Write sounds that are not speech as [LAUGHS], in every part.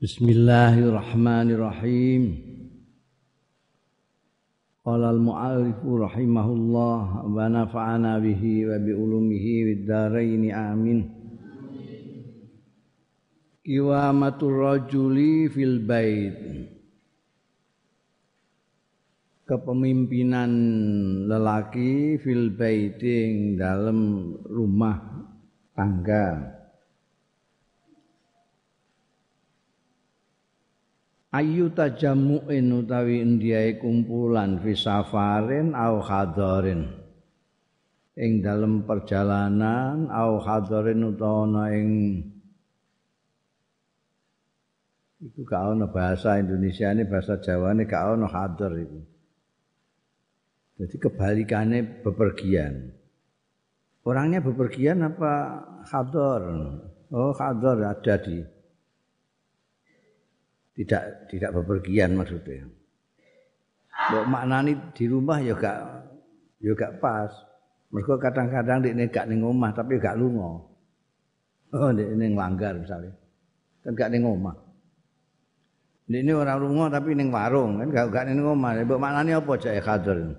Bismillahirrahmanirrahim. Qala al-mu'allif rahimahullah wa nafa'ana bihi wa bi ulumihi wid dharain amin. Kiwamatur rajuli fil bait. Kepemimpinan lelaki fil baiting dalam rumah tangga. Ayu tajamu'in utawi ndiae kumpulan fi safarin au hadarin. Ing dalem perjalanan au hadarin utawa ing iku gak ana bahasa Indonesia ini bahasa Jawa gak ana hadar itu jadi kebalikannya bepergian. Orangnya bepergian apa hadar oh hadar ada di tidak tidak bepergian maksudnya. Mbok maknani di rumah ya gak ya pas. Mergo kadang-kadang dekne gak ning omah tapi gak lunga. Oh dekne nglanggar misalnya. Kan gak ning omah. Dekne ora lunga tapi ning warung kan gak gak ning omah. Mbok maknani apa jake kader.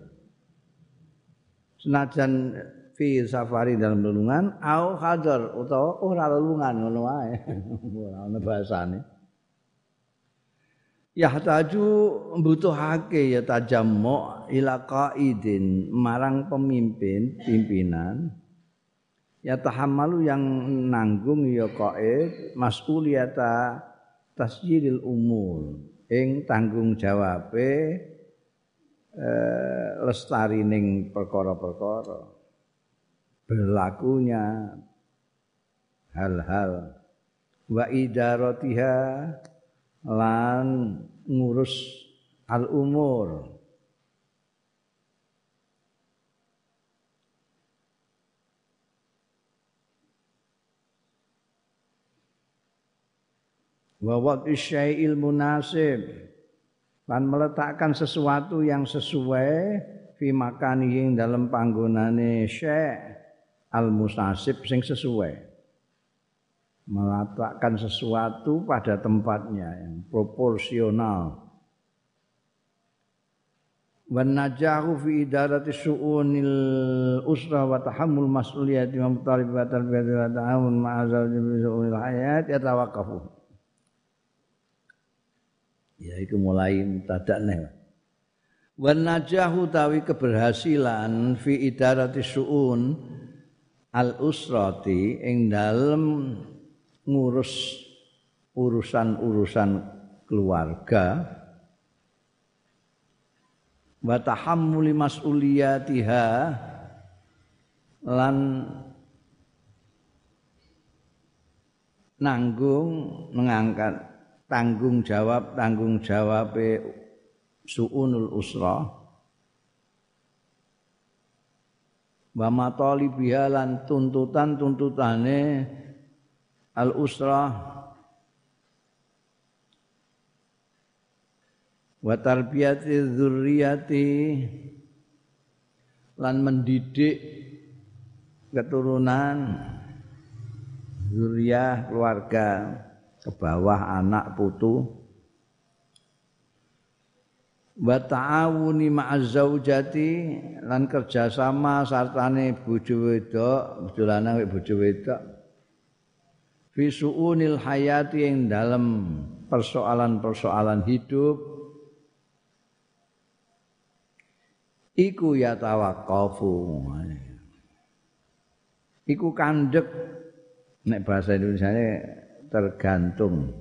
Senajan fi safari dalam lelungan au hadar utawa ora lelungan ngono wae. [LAUGHS] Ora ana bahasane. Yahtaju mbutuhake ya tajammu ila qaidin marang pemimpin pimpinan. Ya tahammalu yang nanggung ya qaid mas'uliyata tasjilil umur ing tanggung jawabe eh, lestari ning perkara-perkara berlakunya hal-hal. Wa idaratiha lan ngurus al umur. Wa waqti syai'il munasib. Lan meletakkan sesuatu yang sesuai fi makani dalam panggonane syai' al musasib sing sesuai meletakkan sesuatu pada tempatnya yang proporsional. Wan najahu fi idarati su'unil usra wa tahammul mas'uliyati wa mutalibatal bi wa ta'awun ma'azal bi su'unil hayat yatawaqqafu. Ya itu mulai tadakne. Wan najahu tawi keberhasilan fi idarati su'un al usrati ing dalem ngurus urusan-urusan keluarga. Wa tahammuli mas'uliyatiha lan nanggung mengangkat tanggung jawab tanggung jawab suunul usra. Wa matalibiha lan tuntutan-tuntutane al usrah wa tarbiyati dzurriyyati lan mendidik keturunan zuriyah keluarga ke bawah anak putu. Wa ta'awuni ma'az zaujati lan kerjasama sartane bojo wedok bojo lanang bojo wedok fi suunil hayati yang dalam persoalan-persoalan hidup. Iku ya tawaqqafu iku kandek nek bahasa Indonesia tergantung.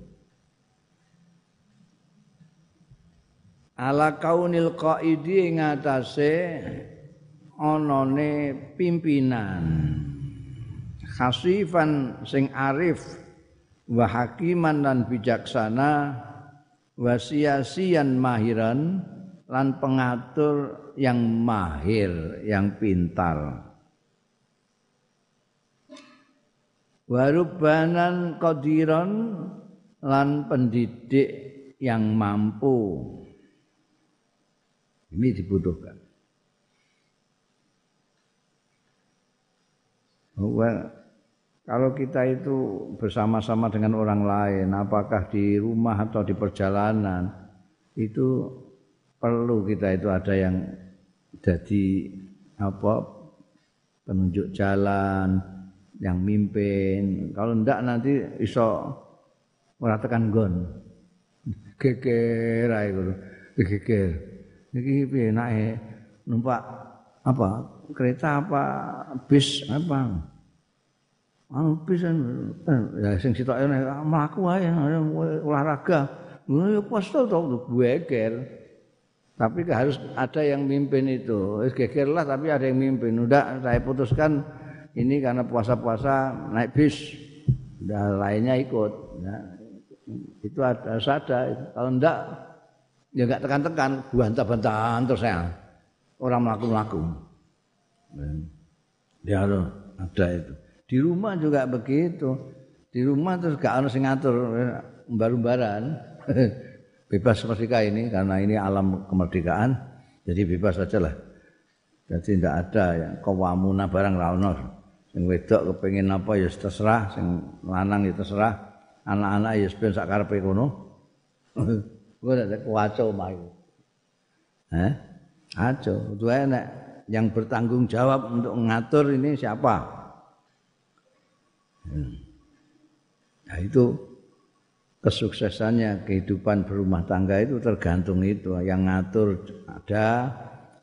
Ala kaunil qaidi ngatasé onone pimpinan khasifan sing arif wa hakiman lan bijaksana wa siasian mahiran lan pengatur yang mahir yang pintar. Warubanan qadiran lan pendidik yang mampu. Ini dibutuhkan kalau kita itu bersama-sama dengan orang lain, apakah di rumah atau di perjalanan, itu perlu kita itu ada yang jadi apa penunjuk jalan, yang mimpin. Kalau ndak nanti iso ora tekan gon. Geger ae ngono. Geger. Niki piye numpak apa? Kereta apa bis apa? Anu pisan ya sing sitoke mlaku ae olahraga. Ngono ya pas to geger. Tapi harus ada yang mimpin itu. Wis geger lah tapi ada yang mimpin. Udah saya putuskan ini karena puasa-puasa naik bis. Dan lainnya ikut ya, itu ada sada kalau enggak ya enggak tekan-tekan bantah-bantahan terus ya. Orang melaku-melaku ya. Ada itu Di rumah juga begitu. Di rumah terus gak ada sing ngatur umbar-umbaran. [LAUGHS] bebas merdeka ini karena ini alam kemerdekaan. Jadi bebas saja lah. Jadi tidak ada ya kawamuna barang ra ono. Sing wedok kepengin apa ya terserah, sing lanang ya terserah. Anak-anak ya ben sak karepe kono. Gue kuwaco mah iku. Eh? Aco, itu enak. Yang bertanggung jawab untuk mengatur ini siapa? Hmm. Nah itu kesuksesannya kehidupan berumah tangga itu tergantung itu. Yang ngatur ada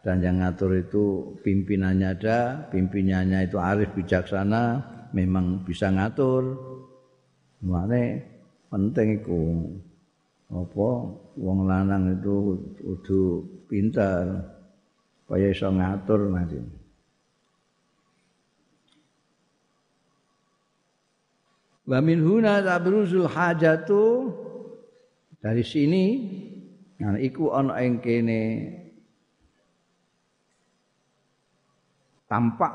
dan yang ngatur itu pimpinannya ada pimpinannya itu arif bijaksana memang bisa ngatur. Mana penting itu apa wong lanang itu kudu pintar supaya iso ngatur nanti Wa min huna tabruzul hajatu dari sini nah iku ana ing kene tampak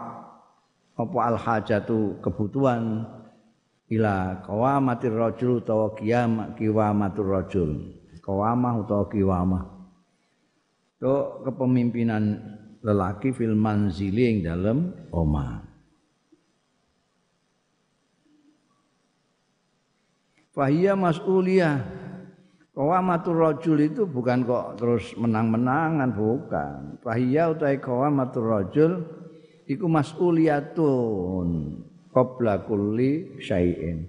apa al hajatu kebutuhan ila qawamatir rajul utawa qiyam qiwamatur rajul. Qawamah utawa qiwamah to kepemimpinan lelaki fil manzili ing dalem omah Fahiyya mas'uliyah. Qawamatur rajul itu bukan kok terus menang-menangan, bukan. Fahiyya utai qawamatur rajul iku mas'uliyatun qabla kulli syai'in.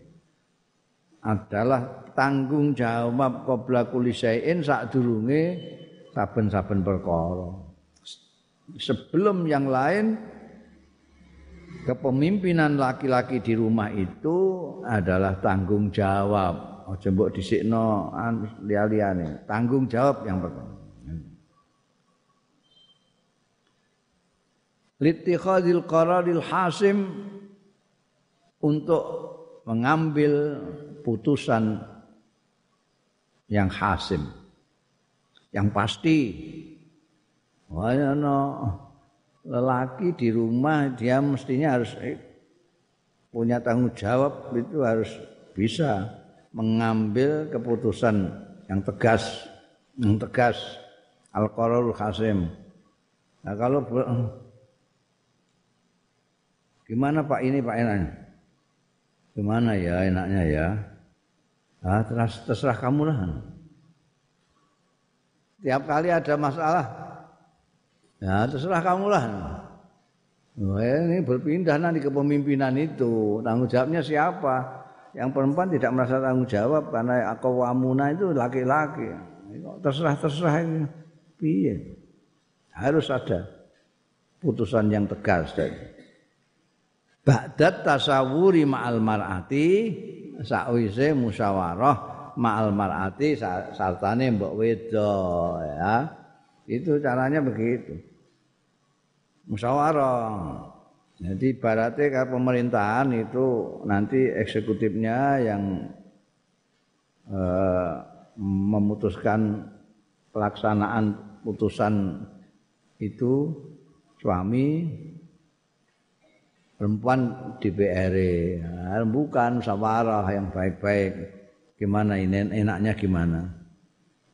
Adalah tanggung jawab qabla kulli syai'in sadurunge saben-saben perkara. Sebelum yang lain kepemimpinan laki-laki di rumah itu adalah tanggung jawab. Aja mbok dhisikno liya-liyane. Tanggung jawab yang pertama. Litikhadil qararil hasim untuk mengambil putusan yang hasim yang pasti wah no lelaki di rumah dia mestinya harus eh, punya tanggung jawab itu harus bisa mengambil keputusan yang tegas yang tegas. Al qararul hasim. Nah kalau gimana Pak ini Pak enaknya? Gimana ya enaknya ya? Ah terserah, terserah kamu lah. Tiap kali ada masalah Ya terserah kamu lah. Nah, ini berpindah nanti kepemimpinan itu. Tanggung jawabnya siapa? Yang perempuan tidak merasa tanggung jawab karena aku wamuna itu laki-laki. Terserah-terserah ini. Piye? Harus ada putusan yang tegas tadi. Ba'dat tasawuri ma'al mar'ati sakwise musyawarah ma'al mar'ati sartane mbok wedo ya. Itu caranya begitu musyawarah. Jadi ibaratnya kalau pemerintahan itu nanti eksekutifnya yang eh, memutuskan pelaksanaan putusan itu suami perempuan DPR nah, bukan musyawarah yang baik-baik. Gimana ini? Enaknya gimana?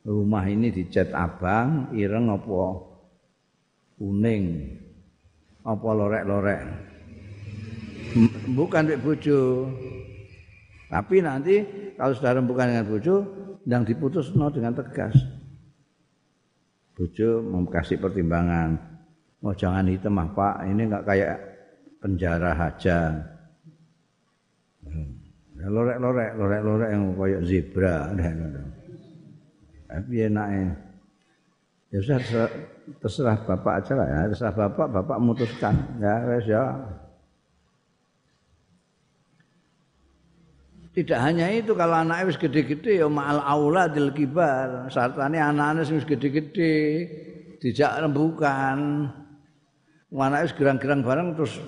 Rumah ini dicat abang ireng apa kuning apa lorek-lorek bukan dengan bojo. Tapi nanti kalau sudah rembukan dengan bojo, yang diputus no dengan tegas. Bojo kasih pertimbangan. Mau oh, jangan hitam ah Pak, ini enggak kayak penjara haja. Ya, lorek-lorek, lorek-lorek yang kayak zebra. Tapi enaknya. Ya sudah terserah Bapak aja lah ya. Terserah Bapak, Bapak memutuskan. Ya, wes ya. Tidak hanya itu kalau anaknya wis gede-gede ya ma'al auladil kibar. Sartane anak-anak wis gede-gede dijak rembukan. Anaknya wis gerang-gerang bareng terus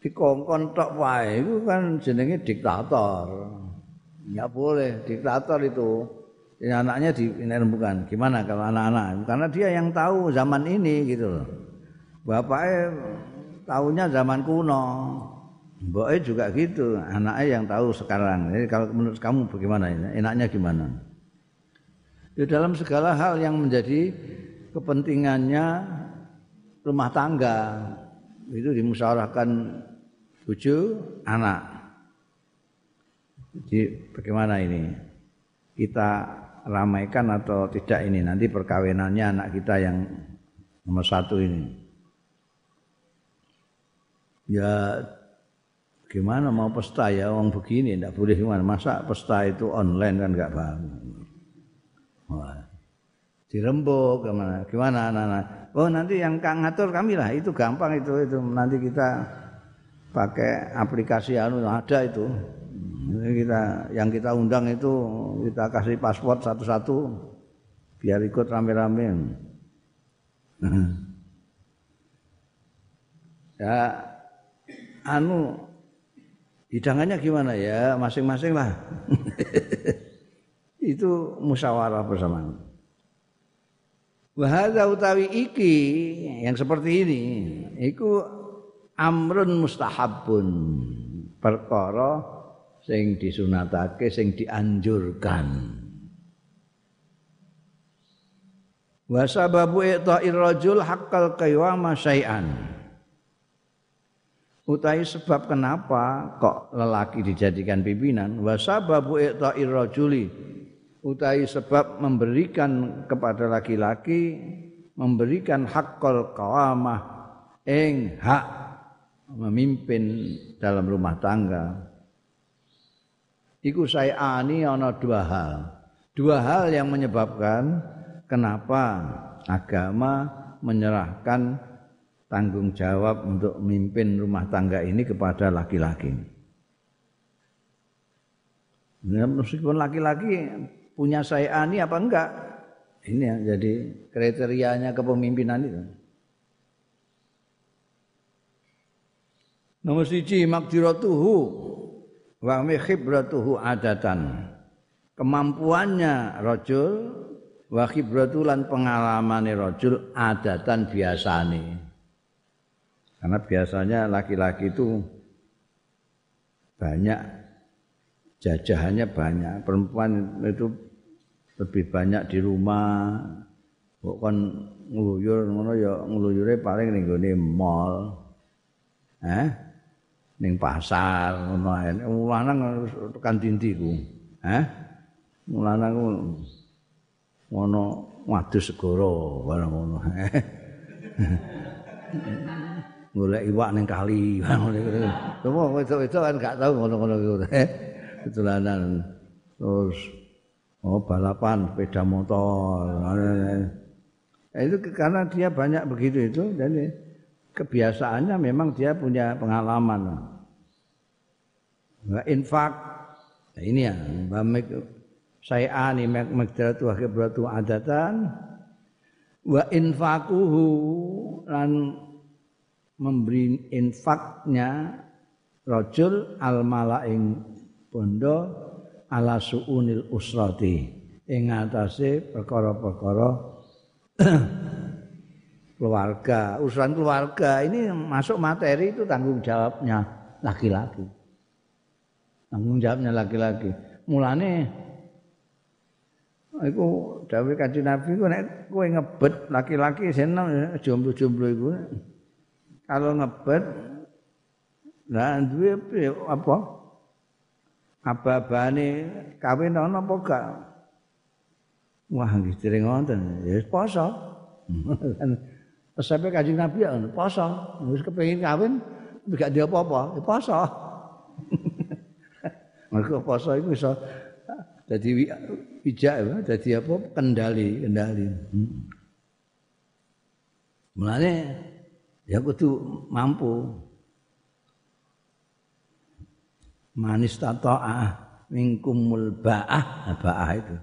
dikongkon tok wae itu kan jenenge diktator. Enggak boleh diktator itu. Ini anaknya di rembukan. Gimana kalau anak-anak? Karena dia yang tahu zaman ini gitu loh. Bapaknya tahunya zaman kuno. Mboknya juga gitu, anaknya yang tahu sekarang. Jadi kalau menurut kamu bagaimana ini? Enaknya gimana? Di dalam segala hal yang menjadi kepentingannya rumah tangga itu dimusyawarahkan bucu anak. Jadi bagaimana ini? Kita ramaikan atau tidak ini nanti perkawinannya anak kita yang nomor satu ini. Ya Gimana mau pesta ya orang begini tidak boleh gimana. Masa pesta itu online kan nggak paham. Wah. Dirembuk gimana? Gimana anak-anak? Oh nanti yang kang ngatur kami lah itu gampang itu itu nanti kita pakai aplikasi anu ada itu. Kita yang kita undang itu kita kasih paspor satu-satu biar ikut rame-rame. [CLEARS THROAT] ya anu hidangannya gimana ya? Masing-masing lah. [LAUGHS] Itu musyawarah bersama. Wahada utawi iki yang seperti ini iku amrun mustahabun perkara sing disunatake sing dianjurkan. Wa sababu i'ta'ir rajul haqqal qayyama syai'an. Utai sebab kenapa kok lelaki dijadikan pimpinan? Wa sababu i'ta'ir rajuli. Utai sebab memberikan kepada laki-laki memberikan haqqal qawamah ing hak memimpin dalam rumah tangga iku saya ani ana dua hal dua hal yang menyebabkan kenapa agama menyerahkan tanggung jawab untuk memimpin rumah tangga ini kepada laki-laki. Nah, meskipun laki-laki punya saya ani apa enggak? Ini yang jadi kriterianya kepemimpinan itu. Nomor siji makdiratuhu wa khibratuhu adatan. Kemampuannya rajul wa khibratulan pengalamannya rajul adatan biasane. Karena biasanya laki-laki itu banyak jajahannya banyak. Perempuan itu lebih banyak di rumah. Bukan ngeluyur ngono ya ngeluyure paling ning gone mall. Eh? Ning pasar ngono ae. Lanang tekan dindi ku. Eh? Lanang ku ngono wadus segoro barang ngono. [LAUGHS] golek iwak ning kali [LAUGHS] ngono. Cuma wedok-wedok kan gak tau ngono-ngono iku. Ketulanan terus oh balapan sepeda motor. Itu karena dia banyak begitu itu dan kebiasaannya memang dia punya pengalaman. Nah, infak nah, ini ya bamek saya ani magdratu khibratu adatan wa infaquhu lan memberi infaknya rajul al malaing bondo ala suunil usrati ing atase perkara-perkara keluarga, urusan keluarga ini masuk materi itu tanggung jawabnya laki-laki. Tanggung jawabnya laki-laki. Mulane iku dawuh Kanjeng Nabi ku nek kowe ngebet laki-laki seneng jomblo-jomblo iku kalau ngebet Lah duwe apa? Aba-abane kawin ana apa gak? Wah, nggih dereng wonten. Ya poso. [LAUGHS] Sampai kanjeng Nabi ya poso. Wis kepengin kawin gak dia apa-apa, ya poso. [LAUGHS] Mergo poso iku iso dadi pijak ya, dadi apa kendali, kendali. Hmm. Mulane ya kudu mampu. Manis tato'ah mingkumul ba'ah, ba'ah itu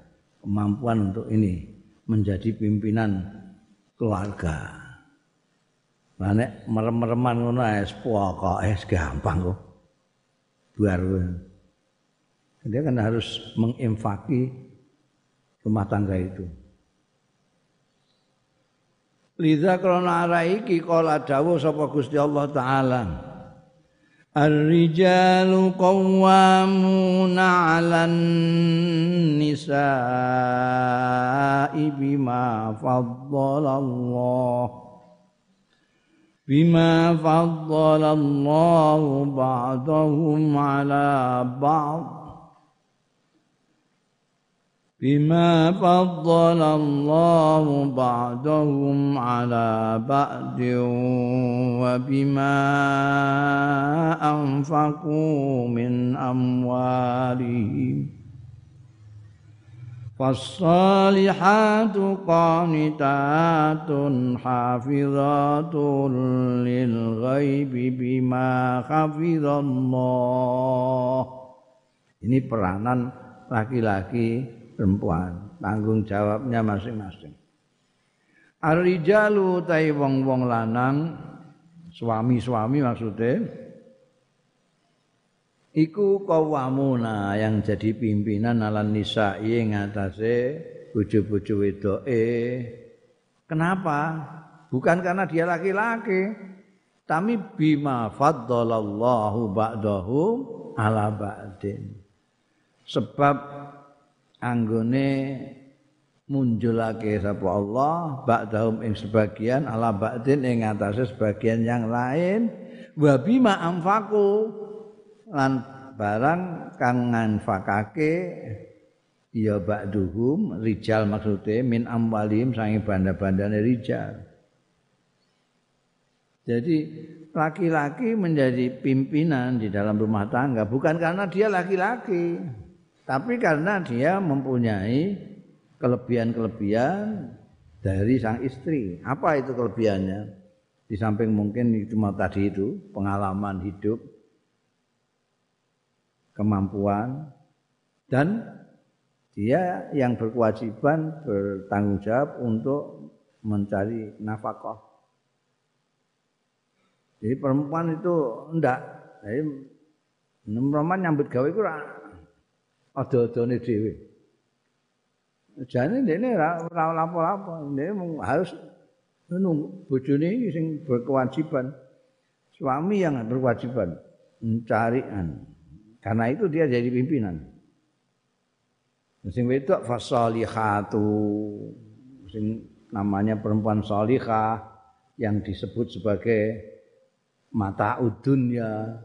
kemampuan untuk ini menjadi pimpinan keluarga. Lah nek merem-mereman ngono es pokoke gampang kok. Buar. Dia kan harus menginfaki rumah tangga itu. Liza krana ara iki kala dawuh sapa Gusti Allah taala. Ar-rijalu qawwamuna 'alan nisa'i bima faddala بما فضل الله بعضهم على بعض. بما فضل الله بعضهم على بعض وبما أنفقوا من أموالهم. فالصالحات قانتات حافظات للغيب بما حفظ الله ini peranan laki-laki perempuan, tanggung jawabnya masing-masing. Ar-rijalu tai wong-wong lanang, suami-suami maksudnya, iku kawamuna yang jadi pimpinan ala nisa yang atase bojo-bojo wedoke. Kenapa? Bukan karena dia laki-laki, tapi bima faddalallahu ba'dahum ala ba'din. Sebab anggone munculake sapa Allah ba'dahum ing sebagian ala ba'din ing atase sebagian yang lain wa bima anfaqu lan barang kang nganfakake ya ba'duhum rijal maksude min amwalim sange banda-bandane rijal jadi laki-laki menjadi pimpinan di dalam rumah tangga bukan karena dia laki-laki tapi karena dia mempunyai kelebihan-kelebihan dari sang istri. Apa itu kelebihannya? Di samping mungkin cuma tadi itu pengalaman hidup, kemampuan, dan dia yang berkewajiban bertanggung jawab untuk mencari nafkah. Jadi perempuan itu enggak. Jadi perempuan nyambut gawe itu ada-adane dhewe. Jane dene ora lapo-lapo, dene harus nunggu bojone sing berkewajiban. Suami yang berkewajiban mencari Karena itu dia jadi pimpinan. Sing wedok fasalihatu sing namanya perempuan salihah yang disebut sebagai mata udunya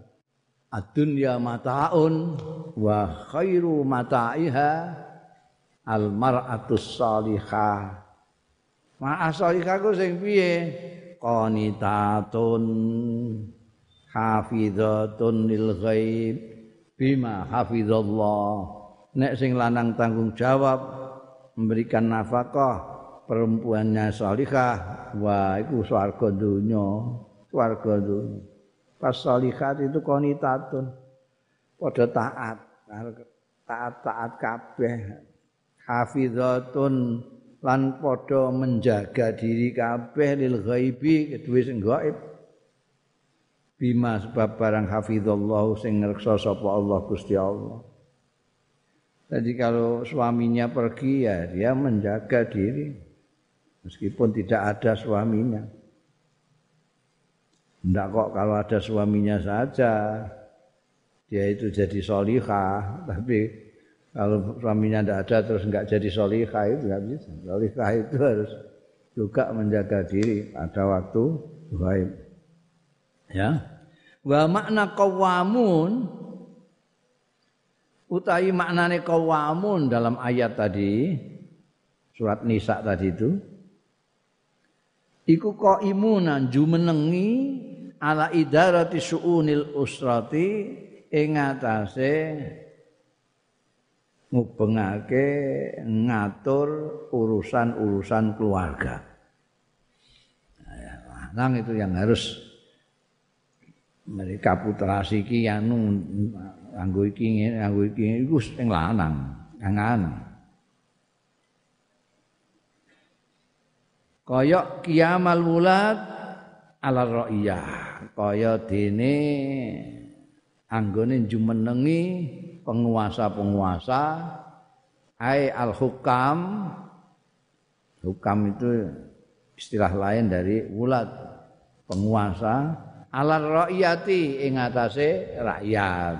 Ad-dunya mataun wa khairu mata'iha al mar'atus salihah. Ma salihah ku sing piye? Qanitatun hafizatun lil ghaib bima hafizallah. Nek sing lanang tanggung jawab memberikan nafkah perempuannya salihah, wah iku swarga dunya, swarga dunya. Fasolihat itu konitatun. Pada taat. Taat-taat kabeh. Hafizatun lan padha menjaga diri kabeh lil ghaibi kedue sing gaib bima sebab barang hafizallahu sing ngreksa sapa Allah Gusti Allah jadi kalau suaminya pergi ya dia menjaga diri meskipun tidak ada suaminya Tidak kok kalau ada suaminya saja dia itu jadi solihah, tapi kalau suaminya tidak ada terus nggak jadi solihah itu nggak bisa. Solihah itu harus juga menjaga diri pada waktu baik. Ya. Wa makna qawamun utawi maknane qawamun dalam ayat tadi surat Nisa tadi itu iku qaimunan jumenengi ala idarati suunil usrati ing atase ngubengake ngatur urusan-urusan keluarga. Nah, itu yang harus mereka putra siki anu nganggo iki nganggo iki iku sing lanang, angan. Kaya kiamal wulad ala ra'iyah, kaya dene anggone jumenengi penguasa-penguasa ai al-hukam. Hukam itu istilah lain dari wulad penguasa ala rakyati ing atase rakyat.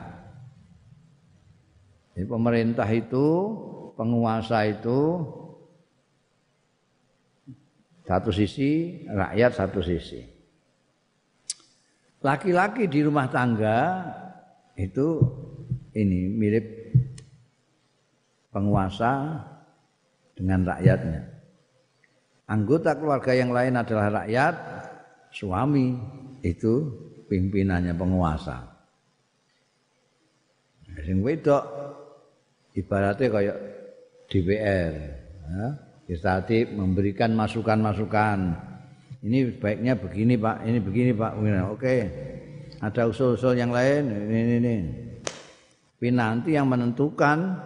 Jadi pemerintah itu, penguasa itu satu sisi, rakyat satu sisi. Laki-laki di rumah tangga itu ini mirip penguasa dengan rakyatnya. Anggota keluarga yang lain adalah rakyat, suami itu pimpinannya penguasa. Sing wedok ibaratnya kayak DPR, ya. Tadi memberikan masukan-masukan. Ini baiknya begini Pak, ini begini Pak. Oke, ada usul-usul yang lain. Ini, ini, ini. Tapi nanti yang menentukan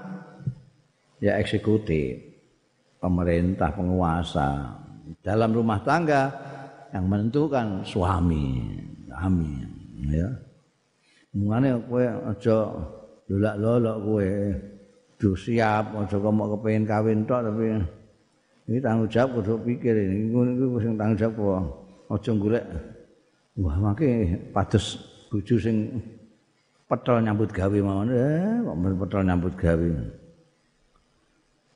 ya eksekutif, pemerintah, penguasa. Dalam rumah tangga yang menentukan suami. Suami ya. Mungane kowe aja lolak-lolok kowe. Du siap. Aja kok kepengin kawin tok tapi ini tanggung jawab kudu pikir ini. Iku sing tanggung jawab kok. Aja golek wah mangke padus bojo sing petol nyambut gawe mawon. Eh kok petol nyambut gawe?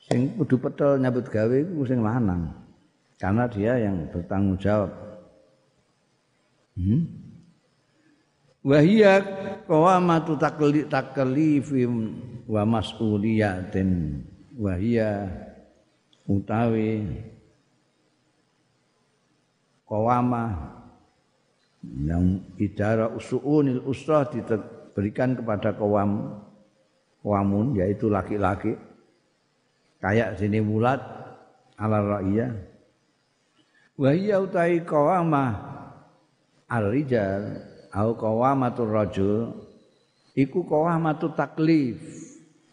Sing kudu petol nyambut gawe iku sing lanang karena dia yang bertanggung jawab. Hmm? Wahia qawamatu takli taklifim wa mas'uliyatin. Wahia utawi qawama yang idara usuunil usrah diberikan kepada kawam kawamun yaitu laki-laki. Kayak sini mulat ala ra'iyah wahia utai qawamah al-rijal au qawamatur rajul iku qawamatu taklif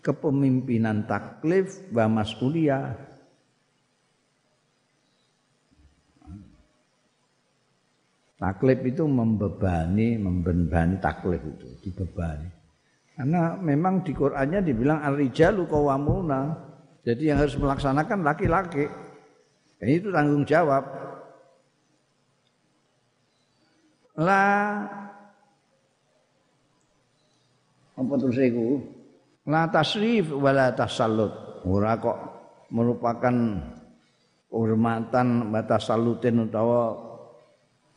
kepemimpinan taklif wa mas'uliyah. Taklif itu membebani membebani taklif itu dibebani. Karena memang di Qur'annya dibilang al-rijalu qawamuna jadi yang harus melaksanakan laki-laki. Itu tanggung jawab la. Apa terus iku? La tasrif wala tasallut. Ora kok merupakan kehormatan batas salutin utawa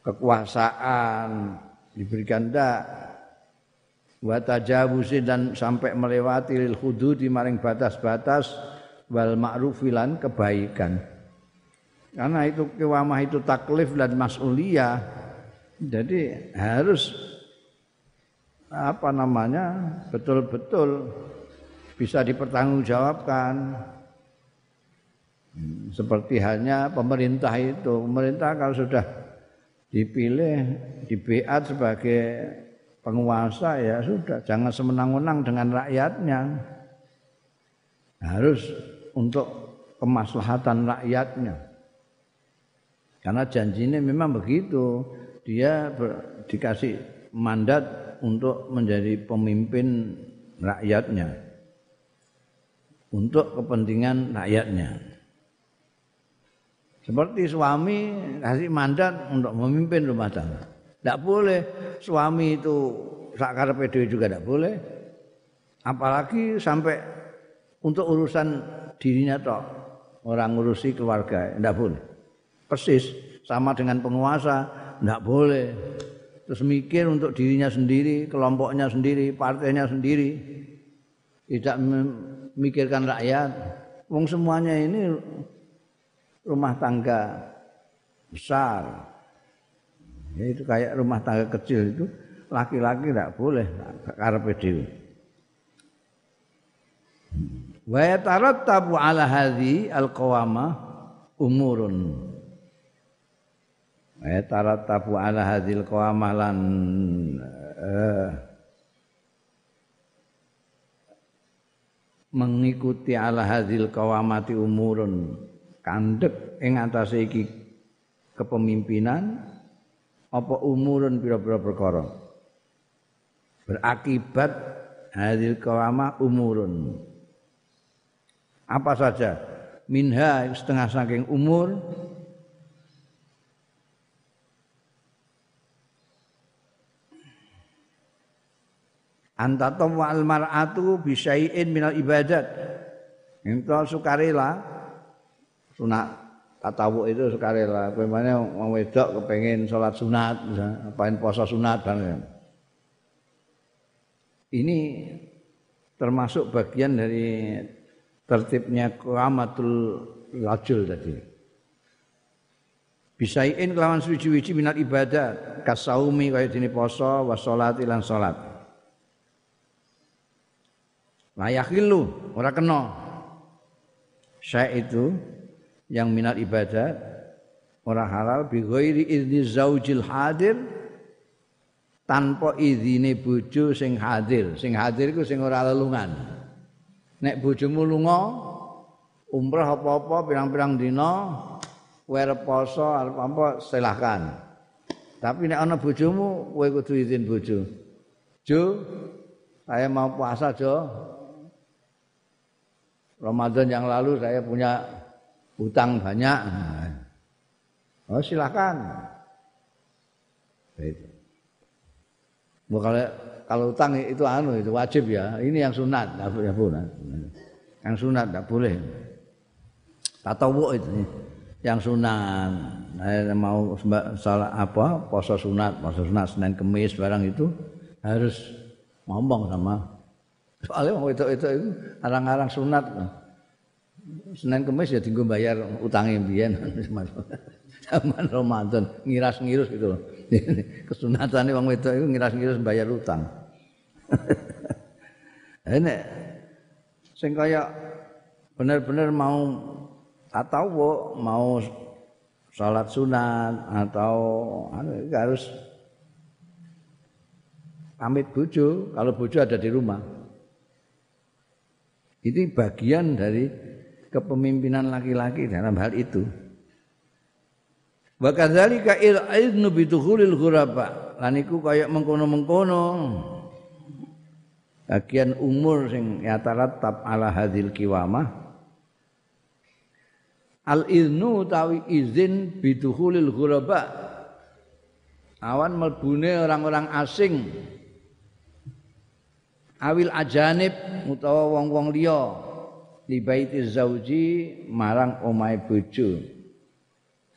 kekuasaan diberikan ndak? Wa tajawuzi dan sampai melewati lil hududi maring batas-batas wal ma'rufilan kebaikan. Karena itu kewamah itu taklif dan mas'uliyah jadi harus apa namanya betul-betul bisa dipertanggungjawabkan. Seperti hanya pemerintah itu, pemerintah kalau sudah dipilih, dibeat sebagai penguasa ya sudah, jangan semenang-menang dengan rakyatnya. Harus untuk kemaslahatan rakyatnya. Karena janjinya memang begitu dia ber, dikasih mandat untuk menjadi pemimpin rakyatnya. Untuk kepentingan rakyatnya. Seperti suami kasih mandat untuk memimpin rumah tangga. Tidak boleh suami itu sakar PD juga tidak boleh. Apalagi sampai untuk urusan dirinya toh orang ngurusi keluarga tidak boleh. Persis sama dengan penguasa tidak boleh terus mikir untuk dirinya sendiri, kelompoknya sendiri, partainya sendiri. Tidak memikirkan rakyat. Wong semuanya ini rumah tangga besar. Ya, itu kayak rumah tangga kecil itu laki-laki tidak boleh karepe dhewe. Wa yatarattabu ala hadhi al-qawama umurun. Wa yatarattabu ala hadhil qawama lan uh, mengikuti ala hadhil qawamati umurun. Kandek ing atase iki kepemimpinan apa umurun pira-pira perkara? Berakibat hadil qawama umurun. Apa saja? Minha setengah saking umur anta al mar'atu bisyai'in minal ibadat. Ento sukarela. Sunat tatawu itu sukarela. Pemane wong wedok kepengin salat sunat apain poso sunat dan ini termasuk bagian dari tertibnya qamatul rajul tadi. Bisaiin kelawan suci-suci minat ibadah kasaumi kaya dini poso wa sholat ilan sholat. Layakilu, ora kena. Syai itu yang minat ibadah orang halal bi ghairi zaujil hadir tanpa izine bojo sing hadir. Sing hadir iku sing ora lelungan. nek bojomu lunga umrah apa-apa pirang-pirang dina kowe poso arep apa silahkan tapi nek ana bojomu kowe kudu izin bojo jo saya mau puasa jo Ramadan yang lalu saya punya utang banyak oh silahkan itu kalau kalau utang itu anu itu wajib ya. Ini yang sunat, enggak boleh. Yang sunat enggak boleh. Tatawu itu yang sunat. Nah, mau salah apa? Puasa sunat, puasa sunat Senin Kemis barang itu harus ngomong sama soalnya mau itu itu itu arang-arang sunat Senin Kemis ya tinggal bayar utangnya biyen [LAUGHS] zaman Ramadan ngiras-ngirus gitu [LAUGHS] kesunatane wong wedok iku ngiras-ngiras bayar utang. [LAUGHS] Ini sing kaya benar-benar mau atau mau salat sunat atau anu, harus pamit bojo kalau bojo ada di rumah. Ini bagian dari kepemimpinan laki-laki dalam hal itu. Wa kadzalika il-idnu bidukhulil ghuraba. Lan iku kaya mengkono-mengkono. Bagian umur sing yatarattab ala hadil kiwamah. Al-idnu tawi izin bidukhulil ghuraba. Awan melbune orang-orang asing. Awil ajanib utawa wong-wong liya. Li baiti zauji marang omahe bojo.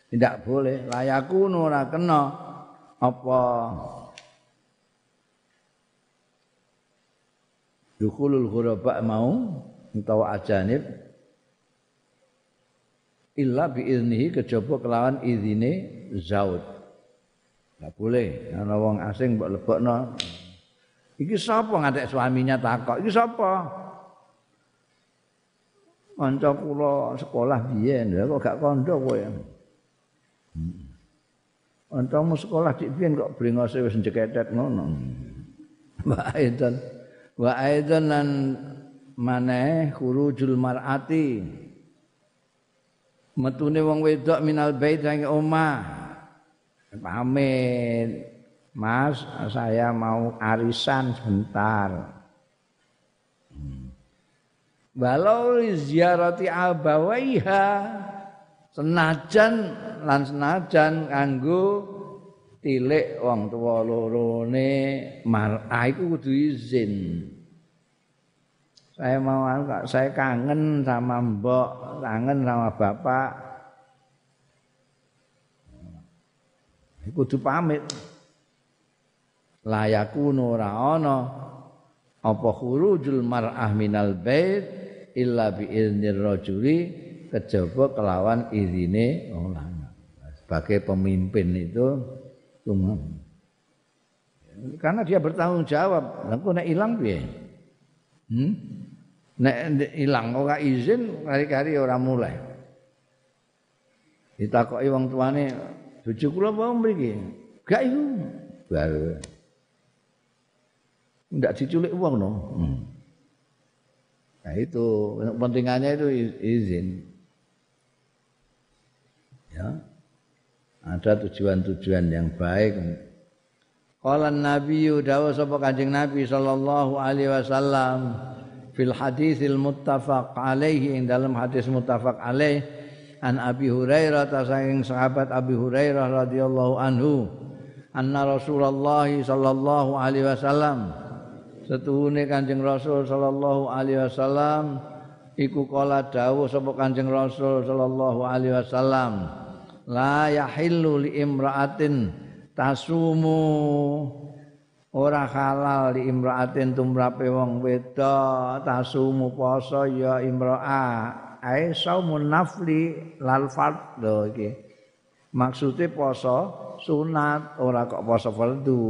tidak boleh. Layaku ora kena. Apa? Dukhulul ghuraba mau utawa ajanib. Illa bi iznihi kejaba kelawan izine zaud. Enggak boleh. Ana wong asing mbok lebokno iki sapa ngadek suaminya takok iki sapa kanca kula sekolah biyen kok gak kandha kowe Antamu sekolah dik biyen kok brengose wis jeketet ngono. Wa aidan wa aidan lan maneh khurujul mar'ati. Metune wong wedok minal bait sang omah. Pamit. Mas, saya mau arisan sebentar. Walau ziarati abawaiha senajan lan senajan kanggo tilik wong tuwa lorone mar'a iku kudu izin. Saya mau anu, saya kangen sama mbok, kangen sama bapak. Kudu pamit. Layakunu ora ana. Apa khurujul mar'ah minal bait illa bi iznir rajuli kejaba kelawan izine wong lanang. Sebagai pemimpin itu cuma karena dia bertanggung jawab. Lha kok nek ilang piye? Hmm? Nek ilang ora izin kari-kari ora mulai. Ditakoki wong tuane bojo kula apa mriki? Gak iku. Baru ndak diculik uang no. Hmm. Nah itu pentingannya itu izin. Ya. Ada tujuan-tujuan yang baik. Qala Nabi dawa sapa Kanjeng Nabi sallallahu alaihi wasallam fil hadisil muttafaq alaihi ing dalam hadis muttafaq alaih an Abi Hurairah ta saking sahabat Abi Hurairah radhiyallahu anhu anna Rasulullah sallallahu alaihi wasallam setuhune Kanjeng Rasul sallallahu alaihi wasallam iku kala dawuh sapa Kanjeng Rasul sallallahu alaihi wasallam la yahillu li imra'atin tasumu. Ora halal li imra'atin tumrape wong wedok tasumu poso ya imra'ah ae saumun nafli lal fardhu iki. Maksude poso sunat ora kok poso fardu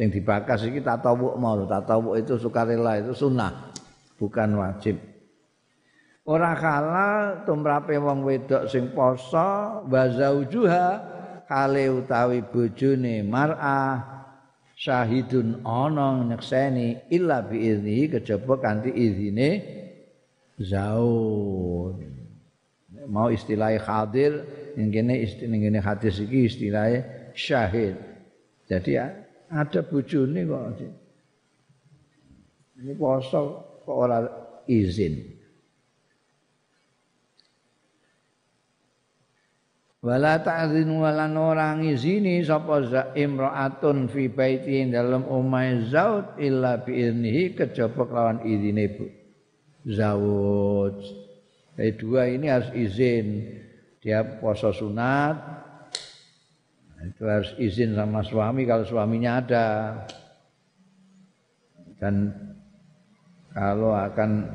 sing dibakas iki tatawuk mau tatawuk itu sukarela itu sunnah. Bukan wajib. Ora halal tumrape wong wedok sing poso wa zaujuha kale utawi bojone mar'ah syahidun ana nyekseni illa bi izni kejaba kanthi izine zaud mau istilah hadir ngene istilah hadis iki istilah syahid. Jadi ya ada bojone kok. Ini poso kok ora izin. Wala ta'zin wala orang izini sapa imra'atun fi baiti dalam omahe zaud illa bi idnihi kejaba kelawan izine Bu. Zawud. Jadi dua ini harus izin. Dia poso sunat, itu harus izin sama suami kalau suaminya ada. Dan kalau akan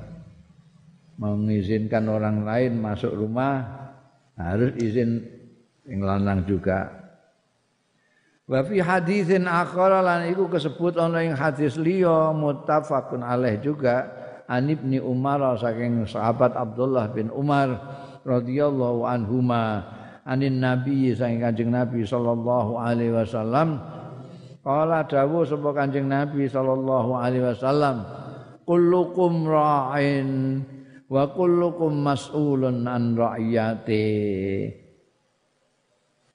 mengizinkan orang lain masuk rumah harus izin yang lanang juga. Wa fi haditsin akhara lan iku kesebut ana ing hadis liya muttafaqun alaih juga an ibni Umar saking sahabat Abdullah bin Umar radhiyallahu anhuma anin nabi saking kanjeng nabi sallallahu alaihi wasallam. Qala dawuh sapa kanjeng nabi sallallahu alaihi wasallam kullukum ra'in wa kullukum mas'ulun an ra'iyati.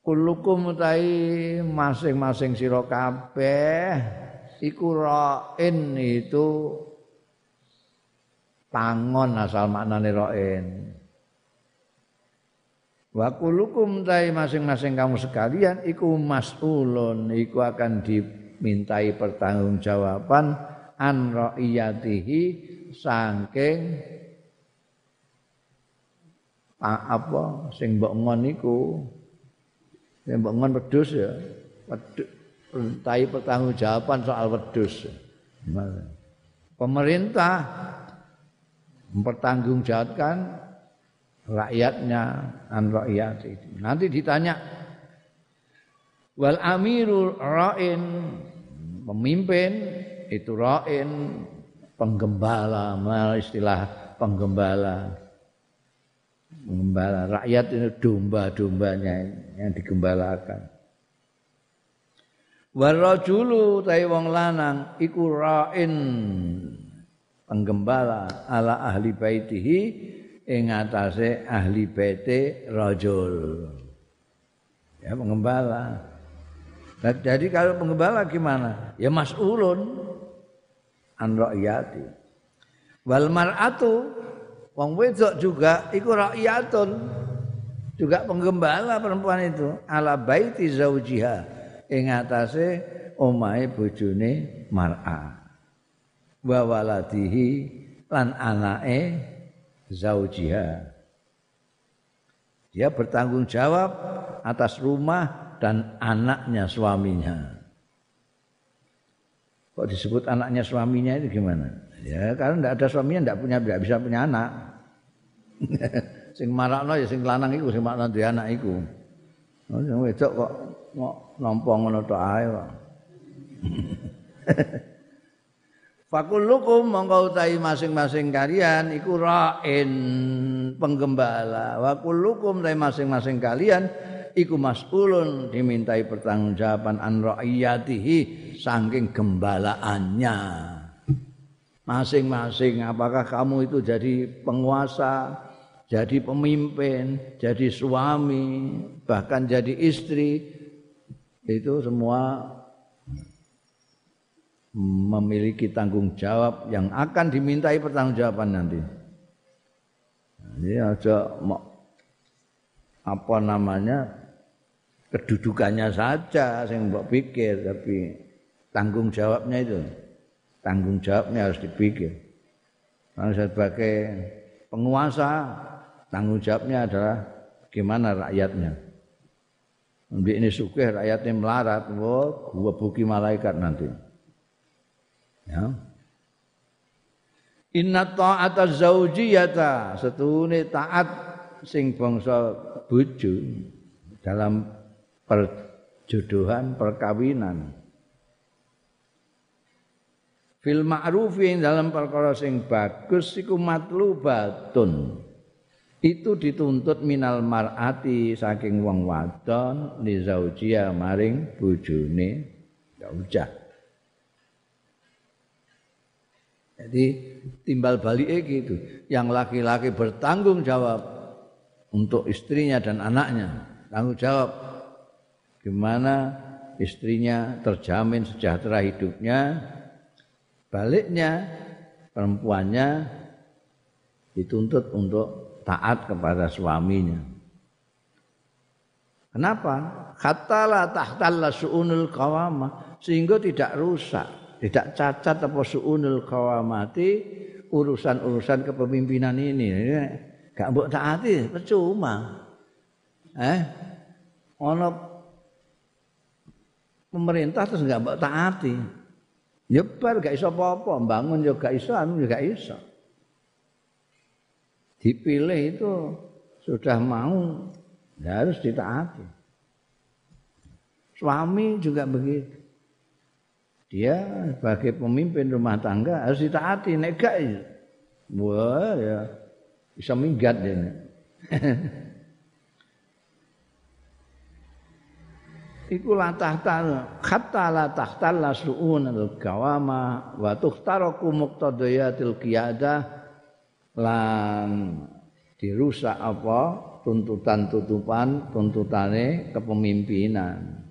Kullukum tai masing-masing sira kabeh iku ra'in itu tangon asal maknane ra'in Wa kulukum tai masing-masing kamu sekalian iku mas'ulun iku akan dimintai pertanggungjawaban an ra'iyatihi saking apa sing mbok ngon iku. Sing mbok ngon wedhus ya mintai pertanggungjawaban soal wedhus. Pemerintah mempertanggungjawabkan rakyatnya an rakyat itu. Nanti ditanya wal amirul ra'in? Pemimpin itu ra'in penggembala istilah penggembala. Penggembala rakyat itu domba-dombanya yang digembalakan. Warajulu tai wong lanang iku ra'in penggembala ala ahli baitihi ing atase ahli bete rajul. Ya pengembala. Nah, jadi kalau pengembala gimana? Ya mas'ulun an ra'yati. Wal mar'atu wong wedok juga iku ra'yatun. Juga penggembala perempuan itu ala baiti zaujiha ing atase omahe bojone mar'a. Wa waladihi lan anake zaujiha. Dia bertanggung jawab atas rumah dan anaknya suaminya. kok disebut anaknya suaminya itu gimana? Ya karena tidak ada suaminya tidak punya tidak bisa punya anak. [LAUGHS] sing marakno ya sing lanang iku sing marakno duwe anak iku. Oh, wedok kok nampa ngono tok ae kok. [LAUGHS] Fakullukum mongko utahi masing-masing kalian iku ra'in penggembala. Wa kullukum masing-masing kalian iku mas'ulun dimintai pertanggungjawaban an ra'iyatihi saking gembalaannya. Masing-masing apakah kamu itu jadi penguasa, jadi pemimpin, jadi suami, bahkan jadi istri itu semua memiliki tanggung jawab yang akan dimintai pertanggungjawaban nanti. Ini aja apa namanya kedudukannya saja saya mbok pikir tapi tanggung jawabnya itu tanggung jawabnya harus dipikir. Karena sebagai penguasa tanggung jawabnya adalah gimana rakyatnya. Ini sukeh rakyatnya melarat, wah, gua buki malaikat nanti. Ya. Inna ta'ata zaujiyata setune taat sing bangsa bojo dalam perjodohan perkawinan. Fil ma'rufi dalam perkara sing bagus iku matlubatun. Itu dituntut minal mar'ati saking wong wadon li zaujia maring bojone zaujah. Jadi timbal balik gitu. Yang laki-laki bertanggung jawab untuk istrinya dan anaknya. Tanggung jawab gimana istrinya terjamin sejahtera hidupnya. Baliknya perempuannya dituntut untuk taat kepada suaminya. Kenapa? Katalah tahtalla su'unul qawama sehingga tidak rusak tidak cacat apa suunul kawamati urusan-urusan kepemimpinan ini. Gak mbok taati percuma. Eh? Ono pemerintah terus gak mbok taati. Nyebar gak iso apa-apa, bangun juga iso, anu juga iso. Dipilih itu sudah mau ya harus ditaati. Suami juga begitu dia sebagai pemimpin rumah tangga harus ditaati nek gak ya. Wah ya. Bisa minggat dia [LAUGHS] iku la tahta hatta la tahta la suun al gawama wa tuhtaraku muqtadayatil qiyadah lan dirusak apa? Tuntutan tutupan tuntutane kepemimpinan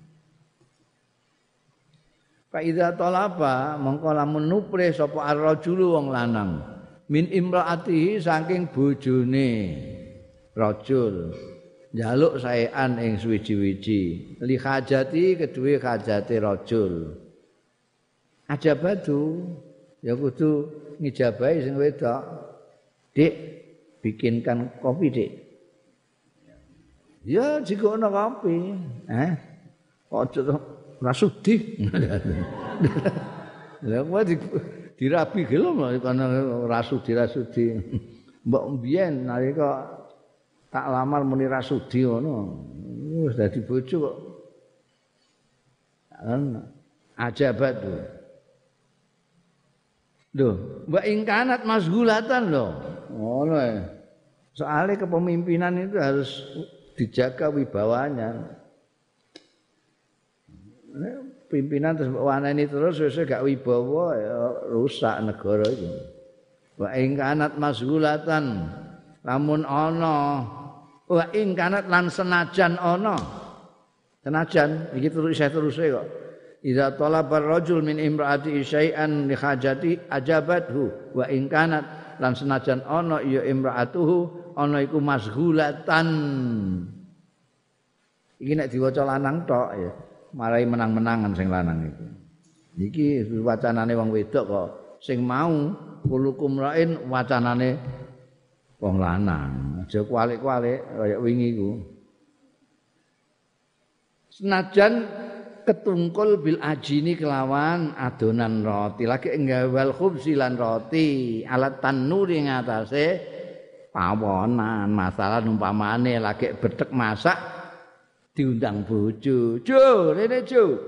Fa idza talaba mongko lamun nupre sapa ar-rajulu wong lanang. Min imraatihi saking bojone rajul. Njaluk saean ing suwiji-wiji. Li hajati kedue hajate rajul. Ajabatu ya kudu ngijabahi sing wedok. Dik bikinkan kopi dik. Ya jika ana kopi. Eh kok rasudi. Lah kowe di, dirabi gelem karena rasudi rasudi. Mbok mbiyen nalika tak lamar muni rasudi ngono. Wis dadi bojo kok. Ajabat tuh. Mbak ingkanat masgulatan loh. Ngono ya. Soalnya kepemimpinan itu harus dijaga wibawanya. Pimpinan terus waneni terus wis gak wibawa ya rusak negara itu. Wa ing kanat masgulatan lamun ana wa ing kanat lan senajan ana. Senajan iki terus saya terus kok. Idza talaba rajul min imraati syai'an li hajati ajabathu wa ing kanat lan senajan ana ya imraatuhu ana iku masgulatan. Iki nek diwaca lanang tok ya. Marai menang-menangan sing lanang iku. Iki wacanane wong wedok kok sing mau kulukum lain wacanane wong lanang. Aja kualik-kualik kaya wingi iku. Senajan ketungkul bil ajini kelawan adonan roti lagi enggawal khubsi lan roti alat tanuri ngatasé pawonan masalah umpamane lagi betek masak diundang bojo. Jo rene jo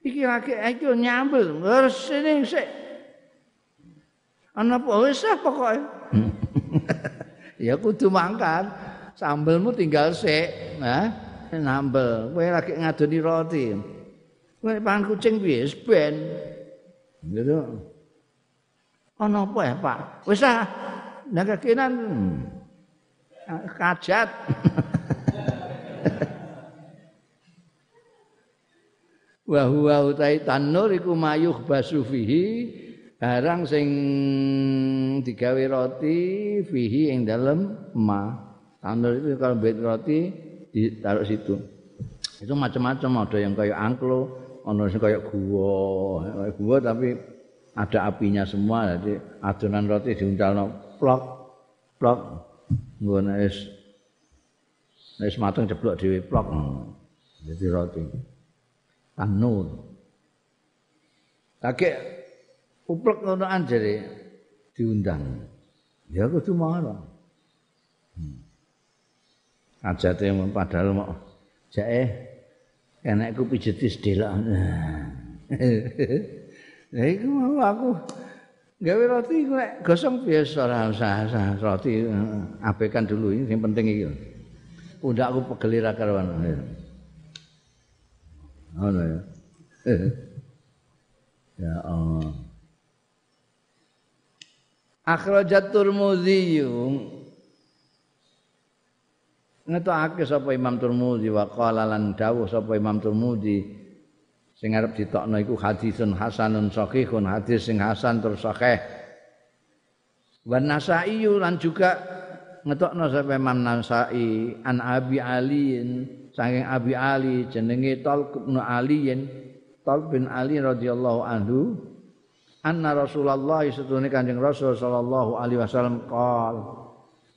iki lagi ayo nyambel. Harus sini sik. Ana apa? Wis pokoke. [LAUGHS] Ya kudu mangkat. Sambelmu tinggal sik nah. Nambel. Kowe lagi ngadoni roti. Kowe pangan kucing piye? Ben. Gitu. Ana apa ya Pak? Wis ah nek kekinan. Kajat [LAUGHS] wa huwa utai tanur iku mayuh basufihi barang sing digawe roti fihi ing dalem ma. Tanur itu kalau bet roti ditaruh situ. Itu macam-macam ada yang kayak angklo, ada yang kayak gua, kayak gua tapi ada apinya semua jadi adonan roti diuncal plok plok. Gua es es matang ceplok di plok. Jadi roti tanur kakek uplek ngono anjere diundang ya kudu marah hmm. ajate padahal mau jae enekku pijeti sedelok. Lah iku aku gawe roti nek gosong biasa ora usah roti abekan dulu ini yang penting iki. Pundakku pegel ra karuan. Ngono ya. Ya Allah. Akhrajat Turmudzi ngetokake sapa Imam Turmudi wa qala lan dawuh sapa Imam Turmudi sing arep ditokno iku hadisun hasanun sahihun hadis sing hasan tur sahih wa Nasai lan juga ngetokno sapa Imam Nasai an Abi Aliin saking Abi Ali jenenge Talq bin Aliin Talq bin Ali radhiyallahu anhu anna Rasulullah setune Kanjeng Rasul sallallahu alaihi wasallam qol.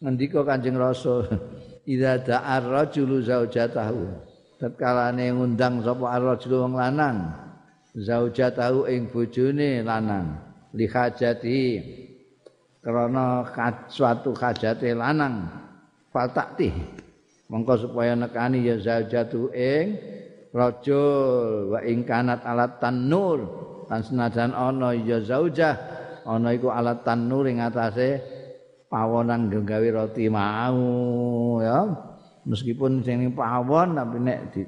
Ngendika Kanjeng Rasul [LAUGHS] idza da'ar rajulu zaujatahu. Tatkalane ngundang sapa ar-rajulu wong lanang zaujatahu ing bojone lanang li hajati. Krana suatu hajate lanang faltakti mongko supaya nekani ya zaujatu ing rajul wa ing kanat alat tanur. Lan senajan ana ya zaujah ana iku alat tanur ing atase pawonan gawe roti mau ya. Meskipun sing pawon tapi nek di,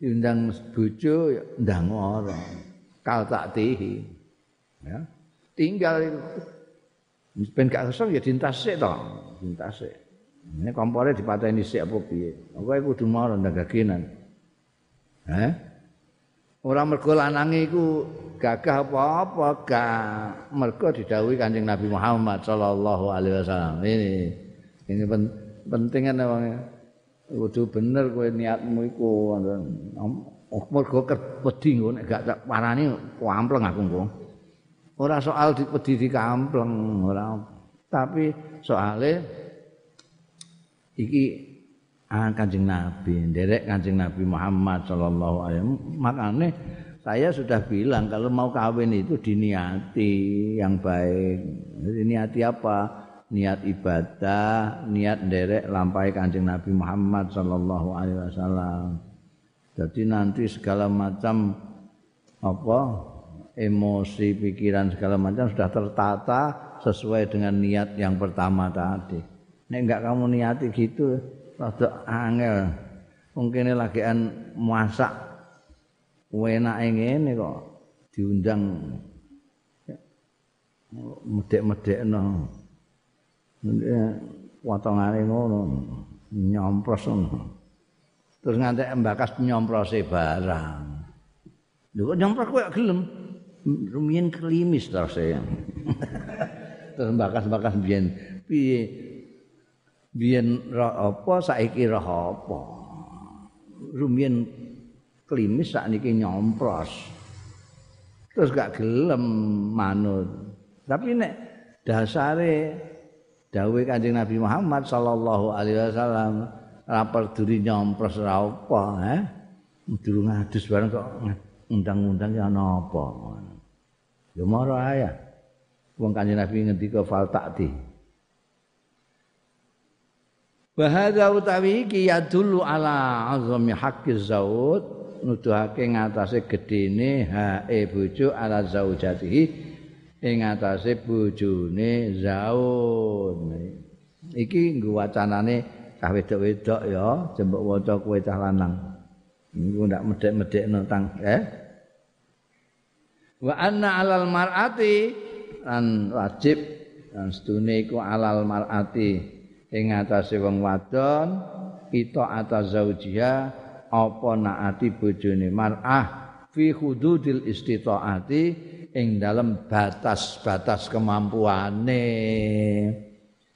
diundang bojo ya ndang ora. Kal tak tihi ya. Tinggal ben gak kosong ya dintas sik to dintas sik ini kompore dipateni sik apa piye? Kowe kudu mau ndagakinan eh ora mergo lanange iku gagah apa-apa gak mergo didhawuhi Kanjeng Nabi Muhammad sallallahu alaihi wasallam. Ini ini pen, penting kan kudu bener kowe niatmu iku. Mergo wedi nek gak tak parani kampleng aku engko. Ora soal dipedi di kampleng ora. Tapi soale iki ah, Kanjeng Nabi, nderek Kanjeng Nabi Muhammad sallallahu alaihi wasallam. Makane saya sudah bilang kalau mau kawin itu diniati yang baik. Jadi niati apa? Niat ibadah, niat derek lampai kancing Nabi Muhammad Sallallahu Alaihi Wasallam. Jadi nanti segala macam apa emosi, pikiran segala macam sudah tertata sesuai dengan niat yang pertama tadi. Nek enggak kamu niati gitu, rada angel. Mungkin lagi masak enake ngene kok diundang. Medek-medekno. Potongane ngono nyompros ngono. Terus ngantek mbakas nyomprose barang. Lho kok nyompros kowe gelem? Rumiyin klimis terus [LAUGHS] ya terus mbakas-mbakas biyen. Piye biyen apa saiki roh apa rumiyin klimis sakniki nyompros. Terus gak gelem manut. Tapi nek dasare dawuh Kanjeng Nabi Muhammad sallallahu alaihi wasallam ora peduli nyompros ora apa, eh? durung ngadus bareng kok undang-undang ya napa ya marah ya wong kanjeng Nabi ngendika fal takti Bahada utawi iki ya ala azami haqqi zaud nuduhake ngatasé gedene hae bojo ala zaujatihi ing ngatasé bojone zaud. Iki nggo wacanane cah wedok-wedok ya jembok waca kowe cah lanang. Niku ndak medhek-medhekno tang eh? Wa anna alal mar'ati lan wajib lan sedune iku alal mar'ati ing atase wong wadon kita atas zaujiha apa naati bojone mar'ah fi hududil istitaati ing dalam batas-batas kemampuane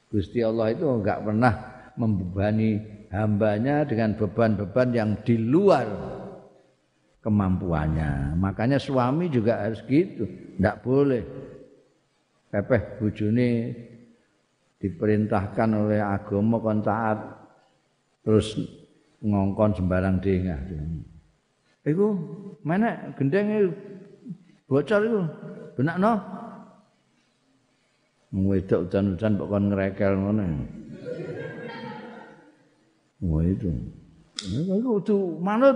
Gusti Allah itu enggak pernah membebani hambanya dengan beban-beban yang di luar kemampuannya. Makanya suami juga harus gitu, enggak boleh pepeh bojone diperintahkan oleh agama kon taat terus ngongkon sembarang dengah. Iku mana gendenge bocor iku benakno. Wedok udan-udan kok kon ngrekel ngono. Wah itu. Iku kudu manut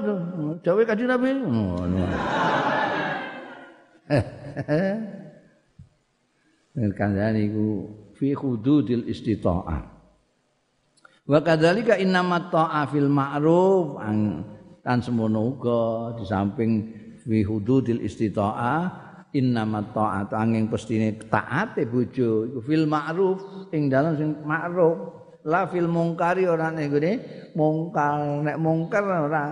dawuh Kanjeng Nabi. Ngono. Kandhane iku fi hududil istita'ah. Wa kadzalika innama ta'a fil ma'ruf kan semono uga di samping fi hududil istita'ah innama ta'at angin pestine taate bojo iku fil ma'ruf ing dalem sing ma'ruf. La fil mungkari ora nek mungkar nek mungkar ora.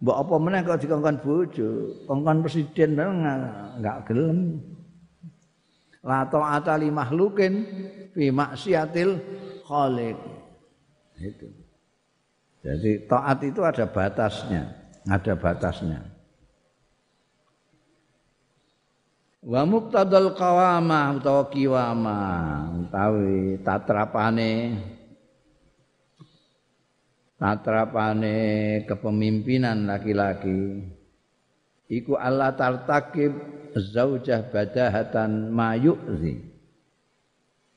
Mbok apa meneh kok dikongkon bojo kongkon presiden enggak gelem la ta'ata li makhlukin fi maksiatil khaliq. Itu. Jadi taat itu ada batasnya, ada batasnya. Wa muqtadal qawama utawa kiwama utawi tatrapane tatrapane kepemimpinan laki-laki iku Allah tartakib zaujah badahatan mayu'zi.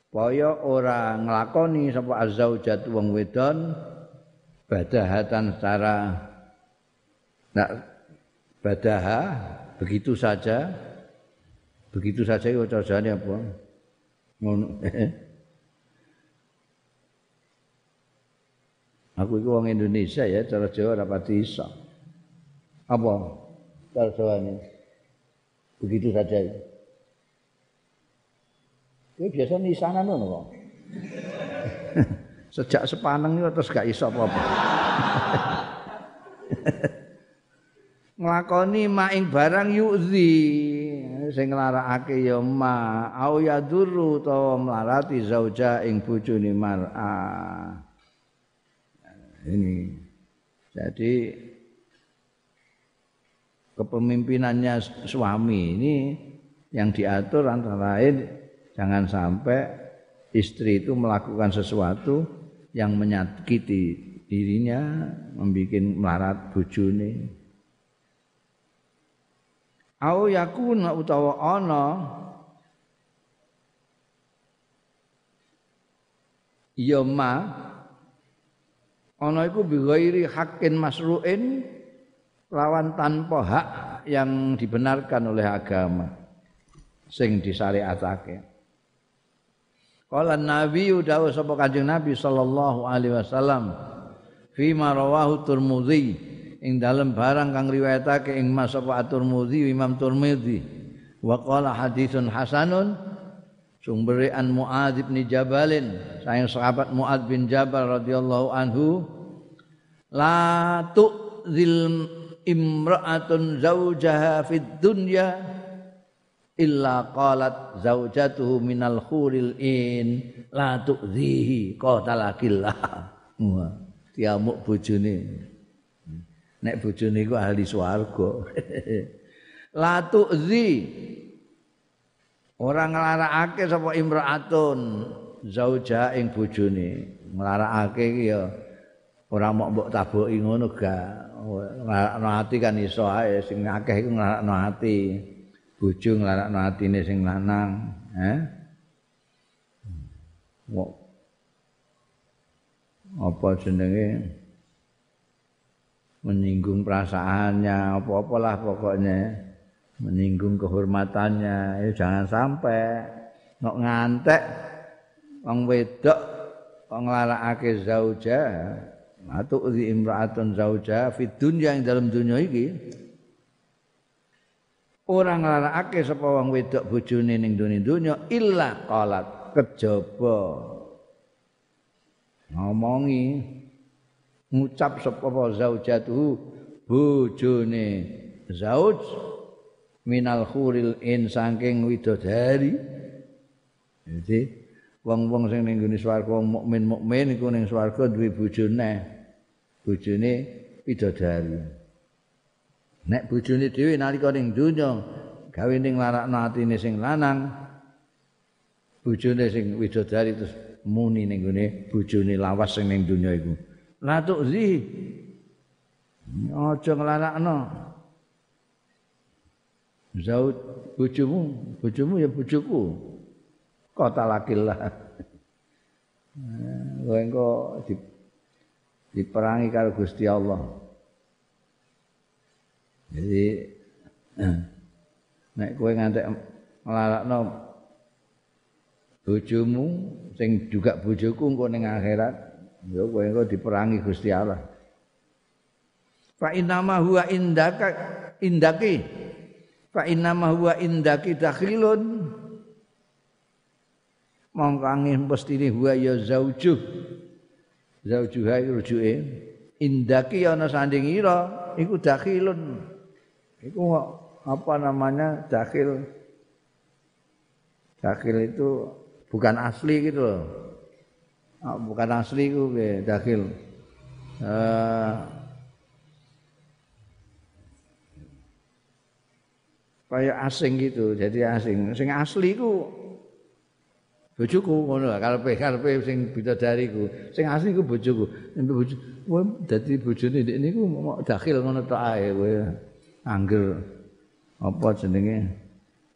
Paya ora nglakoni sapa azzaujat wong wedon badahatan secara nak badaha begitu saja begitu saja itu carane apa? Ngono. [LAUGHS] Aku itu orang Indonesia ya cara Jawa dapat iso. Apa ini begitu saja Kowe biasa nisanan ngono kok. [LAUGHS] Sejak sepaneng itu terus gak iso apa-apa. [LAUGHS] Nglakoni maing barang yuzi sing nglarakake ya ma au ya duru utawa mlarati zauja ing bojone mar'a. Ini. Jadi kepemimpinannya suami ini yang diatur antara lain Jangan sampai istri itu melakukan sesuatu yang menyakiti dirinya, membuat melarat bojone. Au yakuna utawa ana ya ma ana iku bi haqqin masru'in lawan tanpa hak yang dibenarkan oleh agama sing disyariatake. Kala Nabi dawuh sapa Kanjeng Nabi sallallahu alaihi wasallam fi ma rawahu Tirmidzi ing dalem barang kang riwayatake ing Mas sapa Tirmidzi Imam Tirmidzi wa qala haditsun hasanun sumbere an Muadz bin Jabalin sayang sahabat Muadz bin Jabal radhiyallahu anhu la tu'zil imra'atun zaujaha fid dunya illa qalat zaujatuhu minal khuril in. La tu'zihi qatalakillah tiamuk [LAUGHS] bojone. Nek bojone iku ahli swarga. [LAUGHS] La tu'zi. Ora nglarakake sapa imraatun zauja ing bojone. Nglarakake iki ya ora mok mbok taboki ngono gak nglarakno ati kan iso ae sing akeh iku nglarakno ati. Bojo nglarakno atine sing lanang eh? Wok. Apa jenenge? Menyinggung perasaannya apa-apalah pokoknya. Menyinggung kehormatannya. Ya jangan sampai nok ngantek wong wedok wong nglarakake zauja atau di imraatun zauja fi dunya yang dalam dunia iki. Orang nglarakake sapa wong wedok bojone ning dunya illa qalat kejaba. Ngomongi ngucap sapa zaujatuhu bojone zauj minal khuril in saking widodari. Jadi wong-wong sing ning gone swarga mukmin-mukmin iku ning swarga duwe bojone bojone widodari nek bojone dhewe nalika ning donya gawe ning larakno atine sing lanang bojone sing widodari terus muni ning gone bojone lawas sing ning donya iku. La tuzi aja nglarakno. Zaud bojomu bojomu ya bojoku. Kota lakillah [LAUGHS] kowe engko di, diperangi karo Gusti Allah. Jadi [CLEARS THROAT] nek kowe ngantek nglarakno bojomu sing juga bojoku engko ning akhirat ya kowe engko diperangi Gusti Allah. Fa inama huwa indaka indaki. Fa inama huwa indaki dakhilun. Mongko angin mesti huwa ya zaujuh zaujuha iku rujuke indaki ana sandingira iku dakhilun iku apa namanya dakhil dakhil itu bukan asli gitu loh. Oh, bukan asli ku ke dakil. Uh, kayak asing gitu, jadi asing. Sing asli ku bojoku ngono kalau karepe sing bidadari ku. Sing asli ku bojoku. Nek bojo kowe dadi bojone ndek niku mau dakhil ngono tok ae kowe. Angger apa jenenge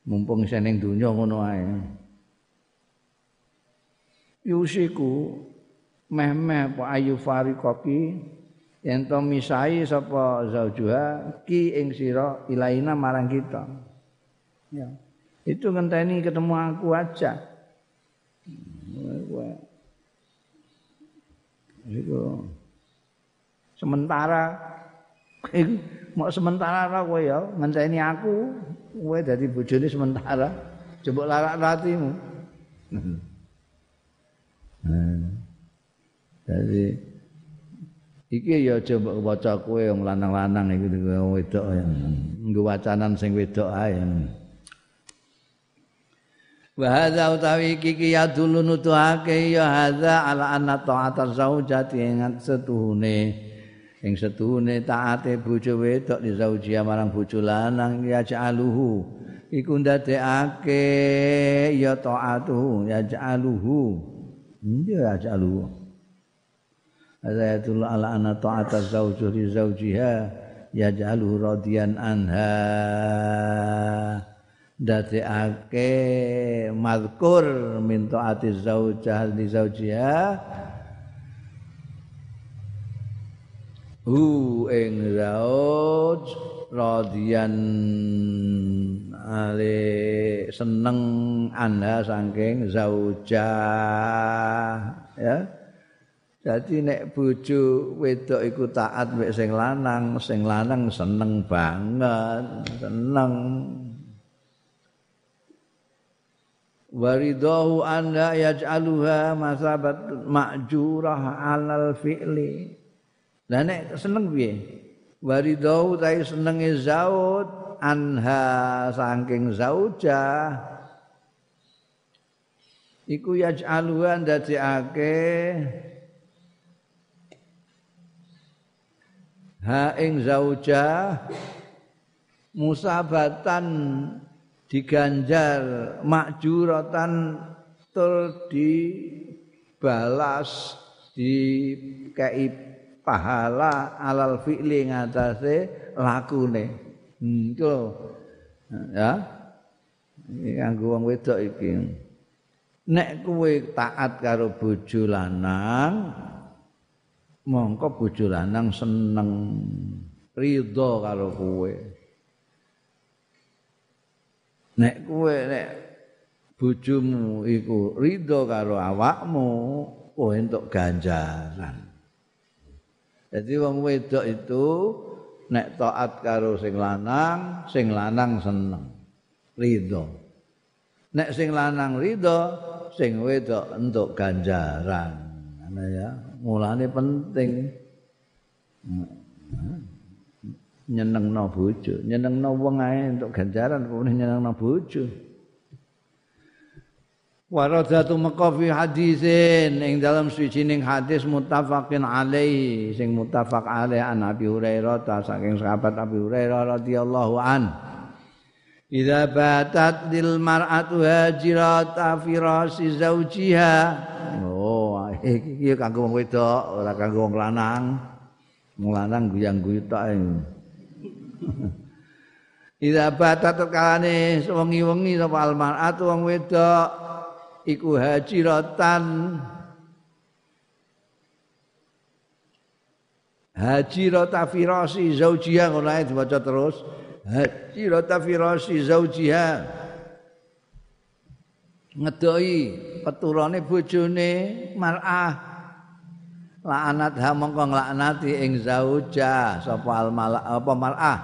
mumpung isih ning donya ngono ae. yusiku meh-meh apa ayu fariqaki yen to misai sapa zaujuha ki ing sira ilaina marang kita ya itu ngenteni ketemu aku aja itu sementara itu mau sementara lah kowe ya? Ngenteni aku kowe dadi bojone sementara. Coba larak ratimu. Jadi iki ya mbok waca kowe wong lanang-lanang iki wedok ya. Nggo wacanan sing wedok ae. Wa hadza utawi iki ki ya dulu nutuhake ya hadza ala anna ta'ata zaujati ing setuhune. Ing setuhune taate bojo wedok di zaujia marang bojo lanang ya ja'aluhu. Iku ndadekake ya ta'atuhu ya ja'aluhu. Dia ajalu ayatul ala ana ta'ata zauju li zaujiha yaj'alu radiyan anha dadekake mazkur min taati zaujah li zaujiha hu ing zauj radiyan ale seneng anda saking zauja ya. Jadi nek bojo wedok iku taat mek sing lanang sing lanang seneng banget seneng waridahu anda yaj'aluha masabat ma'jurah alal fi'li. Lah nek seneng piye? Waridahu ta senenge zaud anha saking zauja iku yaj'aluha ndadekake ha ing zauja musabatan diganjar makjuratan tur dibalas di kei pahala alal fi'li ngatasé lakune. Hmm, itu ya. Iki kanggo wong wedok iki. Nek kowe taat karo bojo lanang, mongko bojo lanang seneng ridho karo kowe. Nek kowe nek bojomu iku ridho karo awakmu, kowe entuk ganjaran. Jadi wong wedok itu nek taat karo sing lanang, sing lanang seneng ridho. Nek sing lanang ridho, sing wedok entuk ganjaran. Ana ya, mulane penting nyenengno bojo, nyenengno wong ae entuk ganjaran kok nyenengno bojo. Waradatu maqafi hadisin ing dalam sucining hadis muttafaqin alaihi sing muttafaq alaih an Abi Hurairah ta saking sahabat Abi Hurairah radhiyallahu an. Idza batat lil mar'atu hajirata firasi zaujiha. Oh, iki kanggo wong wedok, ora kanggo wong lanang. Wong lanang guyang-guyu tok. [LAUGHS] Idza batat kalane wengi-wengi sapa al mar'atu wong wedok iku hajiratan. Hajirata firasi zaujiha ngono ae diwaca terus. Hajirata firasi zaujiha ngedoi peturane bojone mar'ah la'anat ha mongko nglaknati ing zauja sapa al apa mar'ah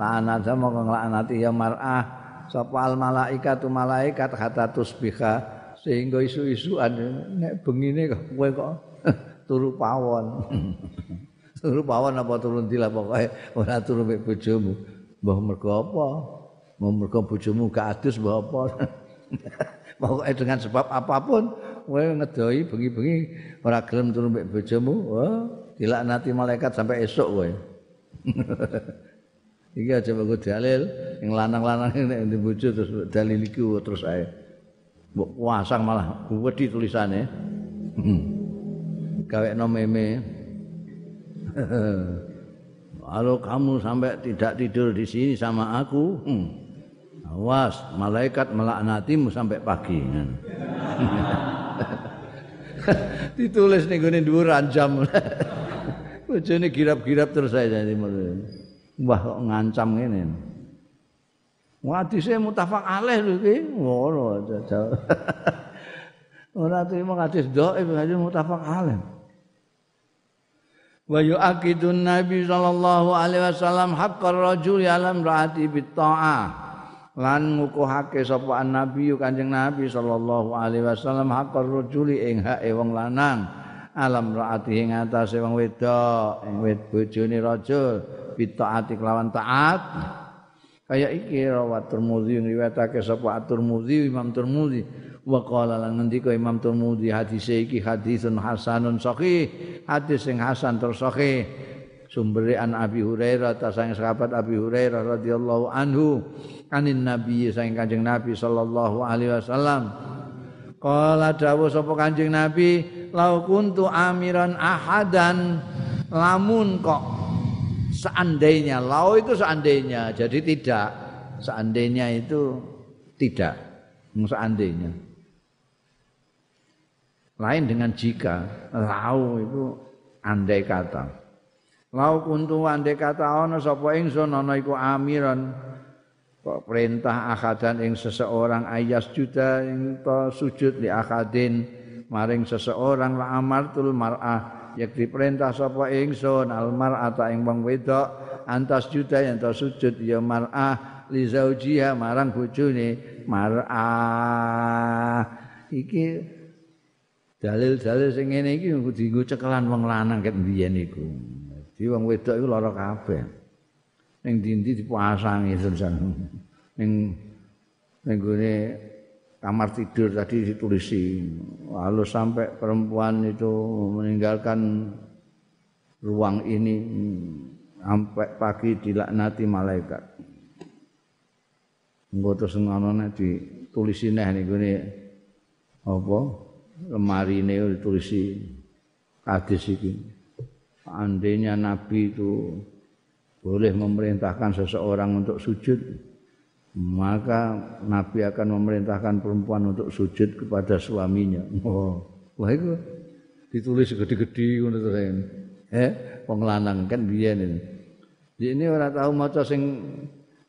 la'anat ha mongko nglaknati ya mar'ah sapa al malaikatu malaikat hatta tusbiha sehingga isu-isuan nek bengine kok kowe kok [LAUGHS] turu pawon. [LAUGHS] turu pawon apa turun dila pokoke ora turu mek bojomu. Mbah mergo apa? Mau mergo bojomu gak adus mbah apa? [LAUGHS] Pokoke dengan sebab apa pun kowe ngedoi bengi-bengi ora gelem turu mek bojomu, oh, dilaknati malaikat sampai esok kowe. [LAUGHS] Iki aja mbok dalil yang lanang-lanang nek bojo terus dalil iki terus ae. Mbok pasang malah wedi tulisane. [LAUGHS] Gawe no meme. [LAUGHS] Kalau kamu sampai tidak tidur di sini sama aku, hmm, awas malaikat melaknatimu sampai pagi. [LAUGHS] Ditulis nih gue dua ranjam. [LAUGHS] Bojone girap-girap terus saya jadi Wah kok ngancam ini. Hadise mutafak alaih lho iki. Ngono jajal. [LAUGHS] Ora terima hadis dhaif hadis mutafak alaih. Wa yu'akidun Nabi sallallahu alaihi wasallam haqqar rajul alam raati bit Lan ngukuhake sapa Nabi Kanjeng Nabi sallallahu alaihi wasallam haqqar rajuli ing hake wong lanang. Alam raati ing atase wong wedok ing wed bojone rajul bit taati kelawan taat. kaya iki rawat Tirmidzi riwayatake sapa At-Tirmidzi Imam Tirmidzi. Wa qala lan ngendika Imam Tirmidzi hadis iki hadisun hasanun sahih hadis sing hasan tur sahih sumbere an Abi Hurairah ta sang sahabat Abi Hurairah radhiyallahu anhu anin nabi sang kanjeng Nabi sallallahu alaihi wasallam. Qala dawuh sapa kanjeng Nabi lau kuntu amiran ahadan lamun kok seandainya lau itu seandainya jadi tidak. Seandainya itu tidak seandainya. Lain dengan jika lau itu andai kata lau kuntu andai kata ana sapa ingsun ana iku amiran. Kok perintah akadan ing seseorang ayas juda ing to sujud li akadin. Maring seseorang la amartul mar'ah yak diperintah sapa ingsun almar'ata ing wong wedok antas juta yen to sujud ya mar'ah li zaujiha marang bojone mar'ah. Iki dalil-dalil sing ngene iki kudu dienggo cekelan wong lanang ket biyen iku di wong wedok iku lara kabeh. Ning ndi-ndi dipasangi senajan ning ning gone kamar tidur tadi ditulisi. Lalu sampai perempuan itu meninggalkan ruang ini sampai pagi dilaknati malaikat. Engko terus ngono ditulisi neh niku ne apa lemari ini ditulisi hadis iki andainya Nabi itu boleh memerintahkan seseorang untuk sujud, maka Nabi akan memerintahkan perempuan untuk sujud kepada suaminya. Oh, wah itu ditulis gede-gede ngono to Eh, wong lanang kan biyen ini. Ini ora tahu maca sing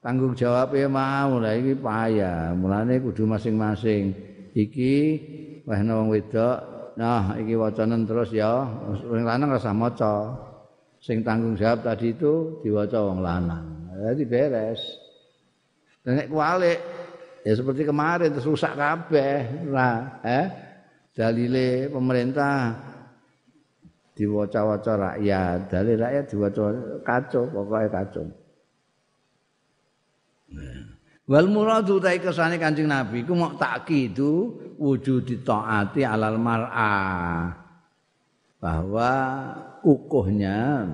tanggung jawab ya mau lah iki payah. Mulane kudu masing-masing. Iki wahna wong wedok Nah, iki wacanan terus ya. Wong lanang rasa maca. Sing tanggung jawab tadi itu diwaca wong lanang. Jadi beres. Dan nek kualik ya seperti kemarin terus rusak kabeh. Nah, eh dalile pemerintah diwaca-waca rakyat, dalil rakyat diwaca kacau, pokoknya kacau. Nah. Wal muradu ta kesane Kanjeng Nabi ku mok takidu wujud taati alal mar'a. Bahwa kukuhnya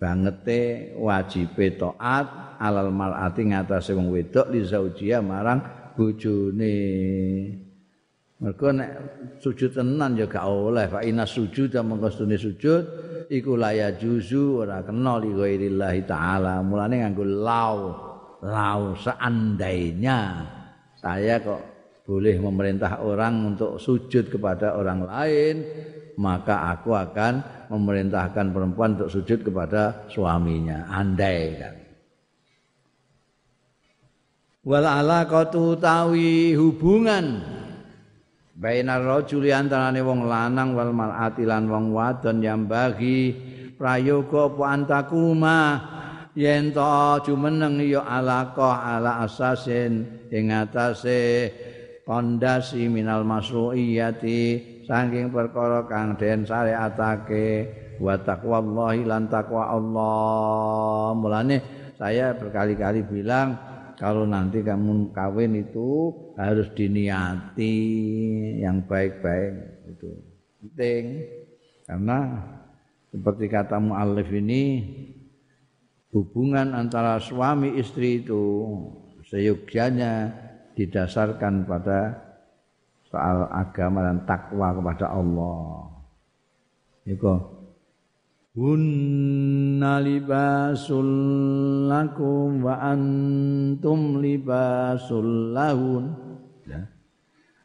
bangete wajib taat alal mar'ati ngatasé wong wedok li zaujia marang bojone. Mergo nek sujud tenan ya gak oleh fa inna sujud mengko sujud iku laya juzu ora kena li ghairillahi taala. Mulane nganggo lau lau seandainya saya kok boleh memerintah orang untuk sujud kepada orang lain maka aku akan memerintahkan perempuan untuk sujud kepada suaminya. Andai kan. Wal alaqatu tawi hubungan bainar rajuli antarane wong lanang wal mar'ati lan wong wadon yang bagi prayoga apa antakuma. Yen to jumeneng ya alaqa ala asasin ing atase pondasi minal masruiyati saking perkara kang den syariatake wa taqwallahi lan taqwa Allah. Mulane saya berkali-kali bilang kalau nanti kamu kawin itu harus diniati yang baik-baik itu penting. Karena seperti kata muallif ini hubungan antara suami istri itu seyogyanya didasarkan pada soal agama dan takwa kepada Allah. Iku Hunna libasul lakum wa antum libasul lahun. Ya.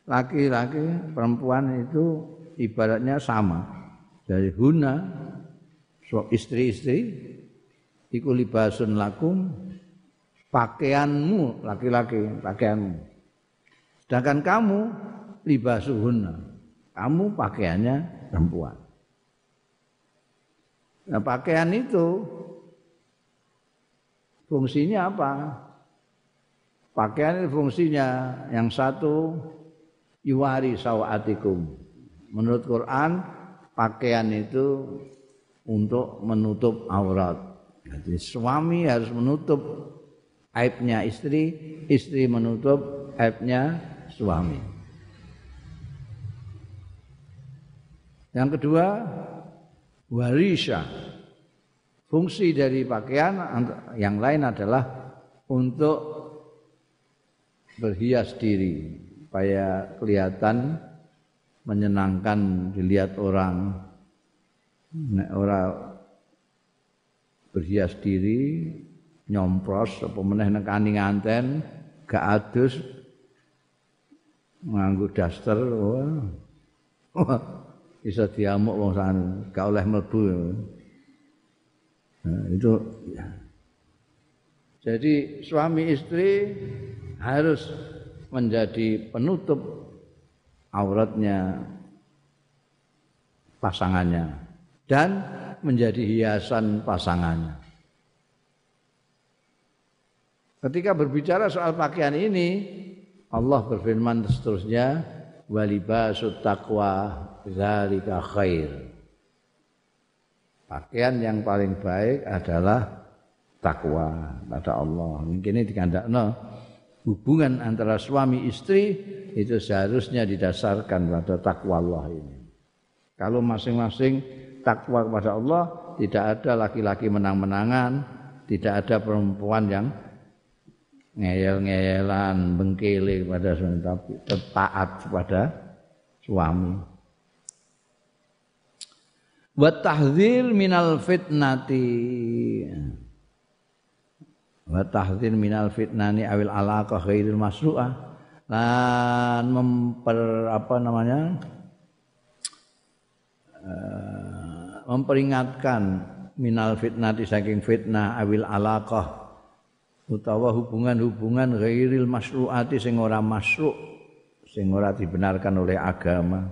Laki-laki perempuan itu ibaratnya sama. Dari hunna istri-istri iku libasun lakum pakaianmu laki-laki pakaianmu. Sedangkan kamu libasuhunna. Kamu pakaiannya perempuan. Nah pakaian itu fungsinya apa? Pakaian itu fungsinya yang satu yuwari sawatikum. Menurut Quran pakaian itu untuk menutup aurat. Jadi suami harus menutup aibnya istri, istri menutup aibnya suami. Yang kedua, warisha. Fungsi dari pakaian yang lain adalah untuk berhias diri supaya kelihatan menyenangkan dilihat orang. Nek orang berhias diri nyompros apa meneh nekani nganten gak adus nganggo daster wah [LAUGHS] bisa diamuk wong sana gak oleh mlebu nah, itu ya. jadi suami istri harus menjadi penutup auratnya pasangannya dan menjadi hiasan pasangannya. Ketika berbicara soal pakaian ini, Allah berfirman seterusnya, walibasut taqwa zalika khair. Pakaian yang paling baik adalah takwa pada Allah. Mungkin ini dikandakno hubungan antara suami istri itu seharusnya didasarkan pada takwa Allah ini. Kalau masing-masing takwa kepada Allah, tidak ada laki-laki menang-menangan, tidak ada perempuan yang ngeyel-ngeyelan, bengkele kepada suami, tapi taat kepada suami. wa tahdzir minal fitnati. Wa tahdzir minal fitnani awil alaqa ghairil masru'ah lan memper apa namanya uh, memperingatkan minal fitnati saking fitnah awil alaqah utawa hubungan-hubungan ghairil masru'ati sing ora masru' sing ora dibenarkan oleh agama.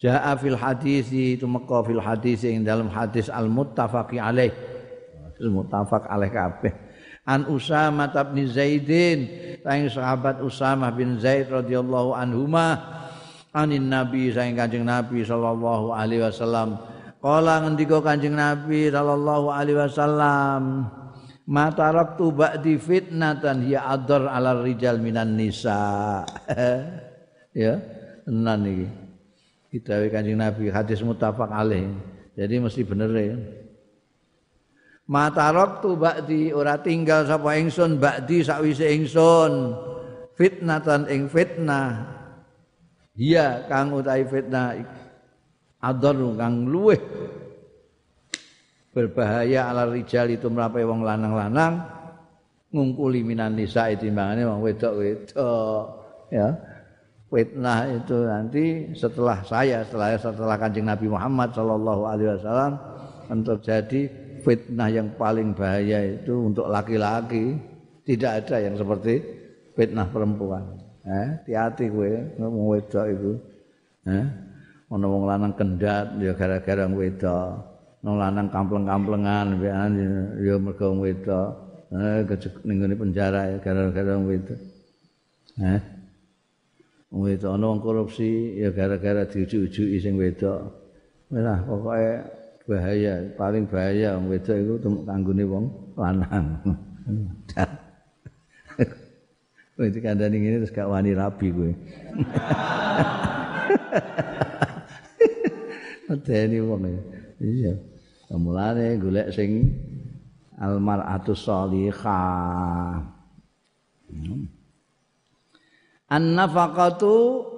Ja'a fil hadis itu meka fil hadis ing dalam hadis al muttafaqi alaih. Al muttafaq alaih kabeh. An Usama bin Zaidin, saing sahabat Usama bin Zaid radhiyallahu anhuma anin Nabi saing Kanjeng Nabi sallallahu alaihi wasallam. Kala ngendika Kanjeng Nabi sallallahu alaihi wasallam, Mataraktu ba'di fitnatan hiya adar ala rijal minan nisa. [LAUGHS] ya, tenan iki. Kita Kanjeng Nabi hadis muttafaq alaih. Jadi mesti bener ya. Mataraktu ba'di ora tinggal sapa ingsun ba'di sakwise ingsun. Fitnatan ing fitnah. Iya kang utahe fitnah adar kang luweh berbahaya ala rijal itu merapai wong lanang-lanang ngungkuli minan nisa timbangane wong wedok-wedok ya. Fitnah itu nanti setelah saya setelah setelah kanjeng Nabi Muhammad Shallallahu Alaihi Wasallam terjadi fitnah yang paling bahaya itu untuk laki-laki. Tidak ada yang seperti fitnah perempuan. Eh hati-hati ngomong wedok itu eh ngomong lanang kendat ya gara-gara wedok nang lanang kampleng-kamplengan ya mergo wedok eh ning penjara ya gara-gara wedok eh wedok ana korupsi ya gara-gara diujuk-ujuki sing wedok lah pokoke bahaya paling bahaya wong wedok iku kanggone wong lanang [LAUGHS] Kowe dikandani ngene terus gak wani rabi kowe. [LAUGHS] Medeni wong ya. Iya. Mulane golek sing almar'atu shalihah. Hmm. An-nafaqatu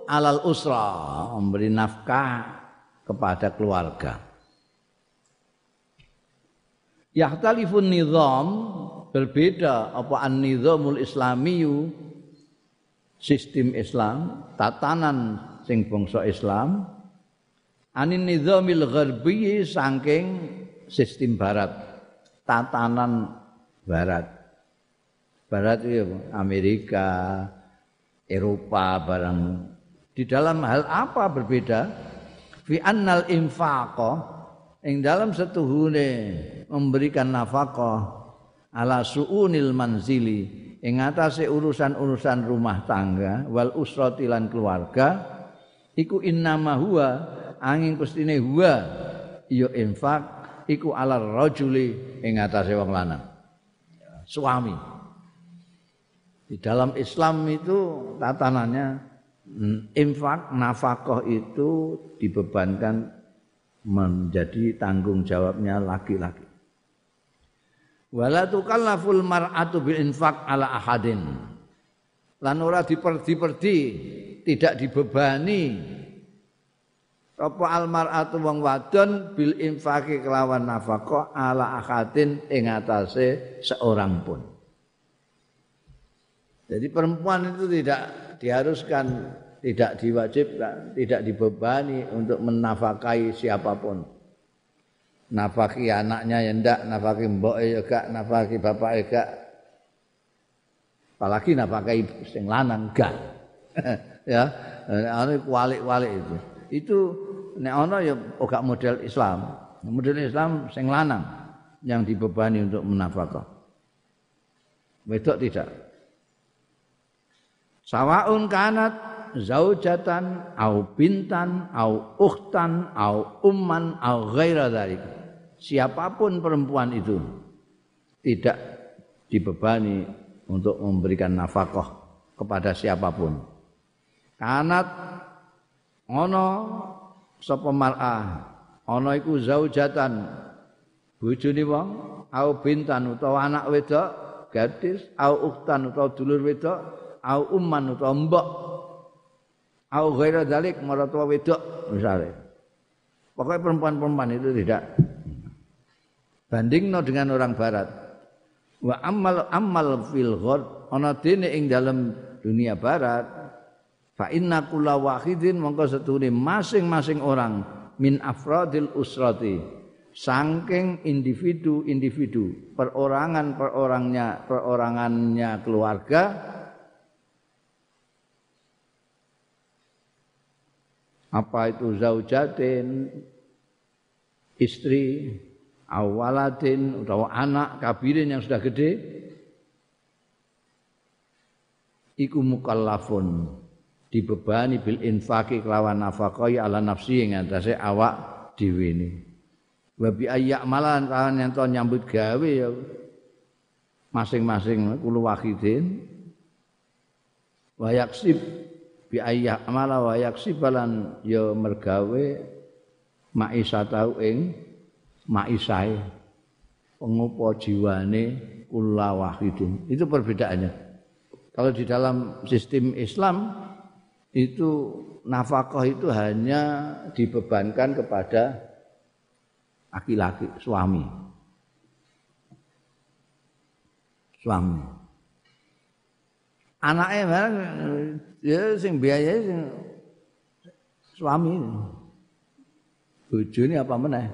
alal usra, memberi nafkah kepada keluarga. Yahtalifun nizam berbeda apa an-nizamul islamiyu sistem Islam, tatanan sing bangsa Islam anin nizamil gharbi saking sistem barat, tatanan barat. Barat itu Amerika, Eropa barang. Di dalam hal apa berbeda? Fi annal infaqah ing dalam setuhune memberikan nafkah ala suunil manzili ing atase urusan-urusan rumah tangga wal usrati lan keluarga iku innama huwa angin kustine huwa ya infak iku ala rajuli ing atase wong lanang. Suami. Di dalam Islam itu tatanannya infak nafkah itu dibebankan menjadi tanggung jawabnya laki-laki. Wala tukallaful mar'atu bil infak ala ahadin. Lan ora diperdi-perdi, tidak dibebani apa almaratu wong wadon bil infaki kelawan nafkah ala akhatin ing atase seorang pun. Jadi perempuan itu tidak diharuskan, tidak diwajibkan, tidak dibebani untuk menafkahi siapa pun. Nafaki anaknya ya ndak, nafaki mbok ya gak, nafaki bapak ya gak. Apalagi nafkahi sing lanang gak. [LAUGHS] ya, ane kualik-kualik itu. Itu nek ana ya ora model Islam. Model Islam sing lanang yang dibebani untuk menafkah. Wedok tidak. Sawaun kanat zaujatan au bintan au ukhtan au umman au ghaira dzalik. Siapa pun perempuan itu tidak dibebani untuk memberikan nafkah kepada siapa pun. Kanat ono sapa mar'ah? Ana iku zaujatan. Bojone wong au bintan utawa anak wedok gadis au uktan utawa dulur wedok au umman utawa mbok au ghaira dalik maratuwa wedok misale. Pokoknya perempuan-perempuan itu tidak. Bandingno dengan orang barat. Wa amal amal fil ghad ana dene ing dalam dunia barat fa inna kulla wahidin mongko setune masing-masing orang min afradil usrati saking individu-individu perorangan-perorangnya perorangannya keluarga apa itu zaujatin istri awaladin atau anak kabirin yang sudah gede iku mukallafun dibebani bil infaki kelawan nafaqai ala nafsi yang atase awak dhewe ne wa bi ayyak malan kan yang nyambut gawe ya. Masing-masing kulo wahidin wa yaksib bi ayyak amala wa yaksibalan ya mergawe maisatau ing maisae pengupo jiwane kula wahidin itu perbedaannya. Kalau di dalam sistem Islam itu nafkah itu hanya dibebankan kepada laki-laki suami. Suami. Anaknya ya sing biaya sing suami. Bojone apa meneh?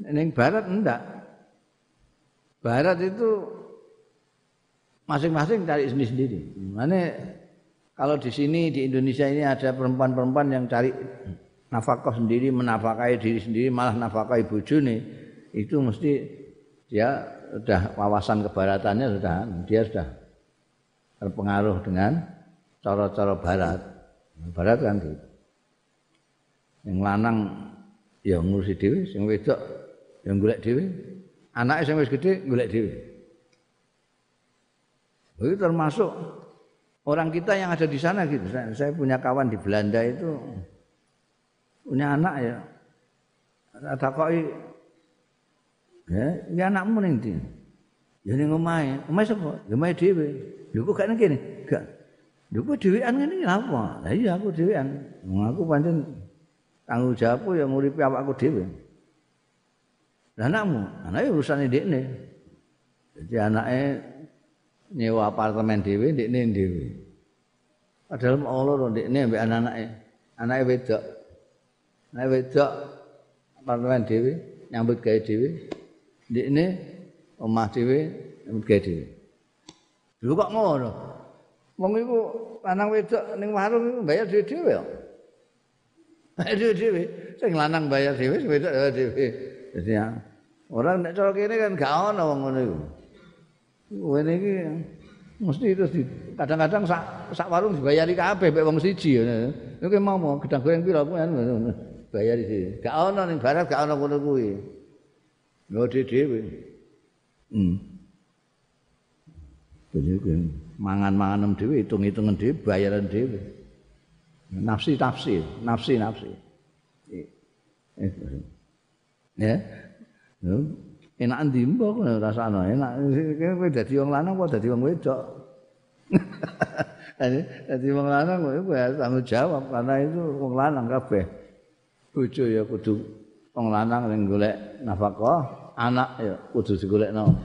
Ning barat enggak. Barat itu masing-masing cari sendiri-sendiri. Mana kalau di sini di Indonesia ini ada perempuan-perempuan yang cari nafkah sendiri menafkahi diri sendiri malah nafkahi bojone itu mesti dia sudah wawasan kebaratannya sudah dia sudah terpengaruh dengan cara-cara barat. Barat kan gitu. Yang lanang ya ngurusi dhewe, sing wedok ya golek dhewe. Anake sing wis gedhe golek dhewe. Itu termasuk orang kita yang ada di sana gitu. Saya, saya punya kawan di Belanda itu punya anak ya. Ada koi ya, ini anakmu ning Ya ning omahe. Omahe sapa? Ya omahe dhewe. Lho kok gak nang kene? Gak. Lho kok dhewean ngene apa? Lah iya aku dhewean. Aku pancen tanggung jawabku ya nguripi awakku dhewe. Lah anakmu, anake urusane ndekne. Jadi anaknya nyewa apartemen dhewe, ndekne dhewe. Padahal mau loro ndekne ambek anak-anake. Anake wedok. Anake wedok apartemen dhewe, nyambut gawe dhewe. Ndekne omah dhewe nyambut gawe dhewe. Lho kok ngono? Wong iku lanang wedok ning warung iku bayar dhewe-dhewe kok. Bayar dhewe-dhewe. Sing lanang bayar dhewe, wedok dhewe. Dadi ya, orang nek cara kene kan gak ono wong ngono iku. Wene iki mesti terus kadang-kadang sak sak warung dibayari kabeh mek wong siji ngono. Iku mau mau gedang goreng pira kuwi bayar iki. Gak ono ning barat gak ono ngono kuwi. Lho dhewe. Hmm. Jadi mangan-mangan dhewe, hitung-hitungan dhewe, bayaran dhewe. Nafsi nafsi, nafsi nafsi. Ya. Enak endi mbok rasane enak kowe dadi wong lanang apa dadi wong wedok. [LAUGHS] Dadi wong lanang kowe tanggung jawab karena itu wong lanang kabeh. Bojo ya kudu wong lanang sing golek nafkah, anak ya kudu digolekno.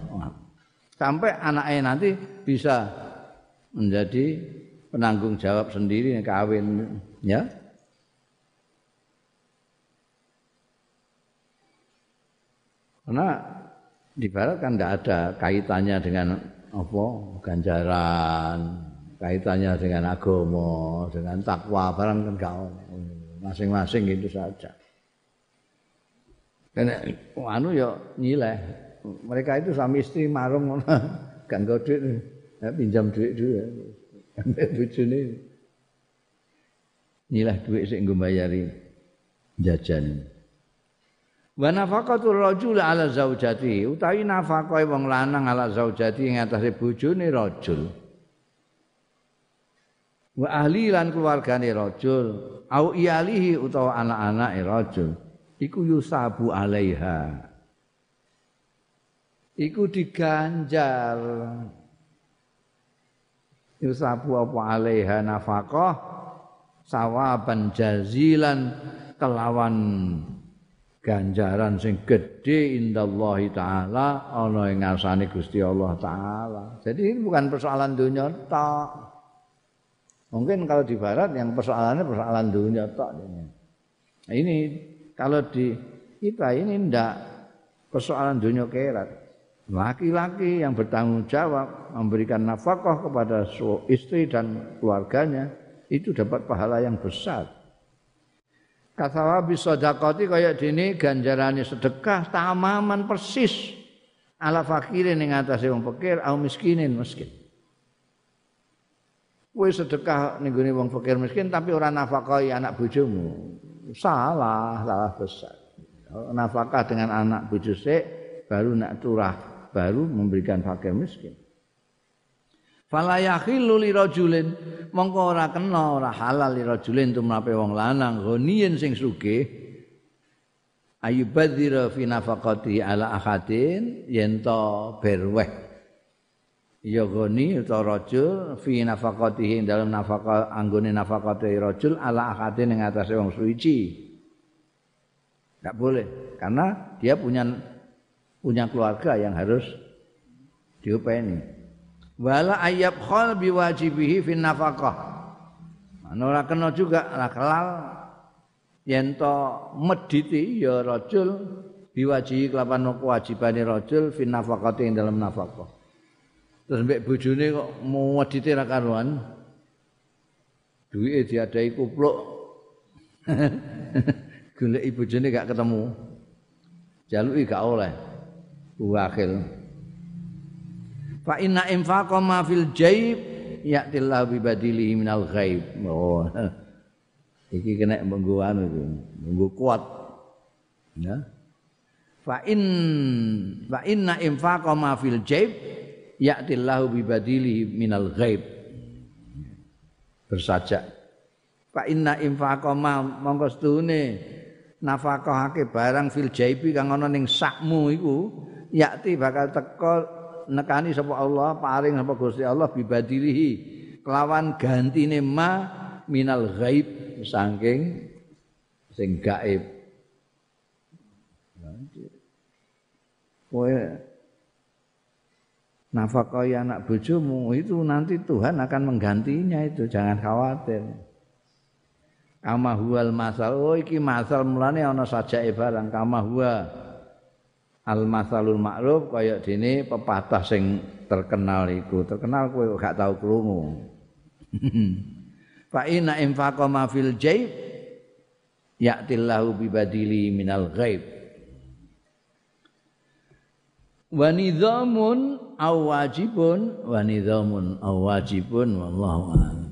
Sampai anaknya nanti bisa menjadi penanggung jawab sendiri kawin ya karena di barat kan tidak ada kaitannya dengan apa? Ganjaran kaitannya dengan agama dengan takwa barang kan kau masing-masing itu saja. Dan anu ya nyileh. Mereka itu suami istri marung [LAUGHS] gak nggo ya, pinjam duit dulu ambek bojone nyilah duit sing nggo bayari jajan wa nafaqatul rajul ala zaujati utawi nafaqah wong lanang ala zaujati ing atase bojone rajul. Wa ahli lan keluargane rajul. Au iyalihi utawa anak-anake rajul. Iku yusabu alaiha. Iku diganjar. Yusabu apa alaiha nafaqah? Sawaban jazilan kelawan ganjaran sing gedhe indallahi taala ana ing ngarsane Gusti Allah taala. Jadi ini bukan persoalan dunia tok. Mungkin kalau di barat yang persoalannya persoalan dunia tok ini. Nah, ini kalau di kita ini ndak persoalan dunia kerat. Laki-laki yang bertanggung jawab memberikan nafkah kepada istri dan keluarganya itu dapat pahala yang besar. Kasawabi sodakoti kaya dini ganjarannya sedekah tamaman persis ala fakirin yang atas wong fakir au miskinin miskin. Kue sedekah nih wong fakir miskin tapi orang nafkahi anak bojomu. Salah, salah besar. Nafkah dengan anak bojo baru nak turah baru memberikan fakir miskin. Fala yakhillu li rajulin. Mongko ora kena ora halal li rajulin tumrape wong lanang. Ghaniyen sing sugih. Ayubadzira fi nafaqati ala ahadin yen to berweh. Ya ghani utawa rajul fi nafaqatihi dalam nafaqah anggone nafaqati rajul ala ahadin ing atase wong suci. Enggak boleh karena dia punya punya keluarga yang harus diupeni wala ayyab khol biwajibihi fin nafaqah. Ora kena juga ora kelal. Yen to mediti ya rajul biwajibi kelapan kewajibane rajul fin nafaqati ing dalam nafaqah. Terus mbek bojone kok mediti ra karuan? Duwike diadai kupluk. [LAUGHS] Golek bojone gak ketemu. Jaluki gak oleh. Wakil fa inna infaqa ma fil jaib ya'tillahu bi badilihi minal ghaib. Oh. [LAUGHS] Iki kena menggo anu menggo kuat. Ya. Fa in fa inna infaqa ma fil jaib ya'tillahu bi badilihi minal ghaib. Bersajak. Fa inna infaqa ma mongko stune nafakahake barang fil jaibi kang ana ning sakmu iku yakti bakal teko nekani sapa Allah paring sapa Gusti Allah bibadilihi kelawan gantine ma minal ghaib saking sing gaib. Kowe nafkahi anak bojomu itu nanti Tuhan akan menggantinya itu jangan khawatir. Kama huwal masal oh iki masal mulane ana sajake barang kama huwa al masalul ma'ruf kaya dene pepatah sing terkenal iku. Terkenal kowe gak tau krungu. [LAUGHS] Fa inna infaqa ma fil jaib ya'tillahu bi badili minal ghaib. Wa nidhamun aw wajibun wa nidhamun aw wajibun wallahu a'lam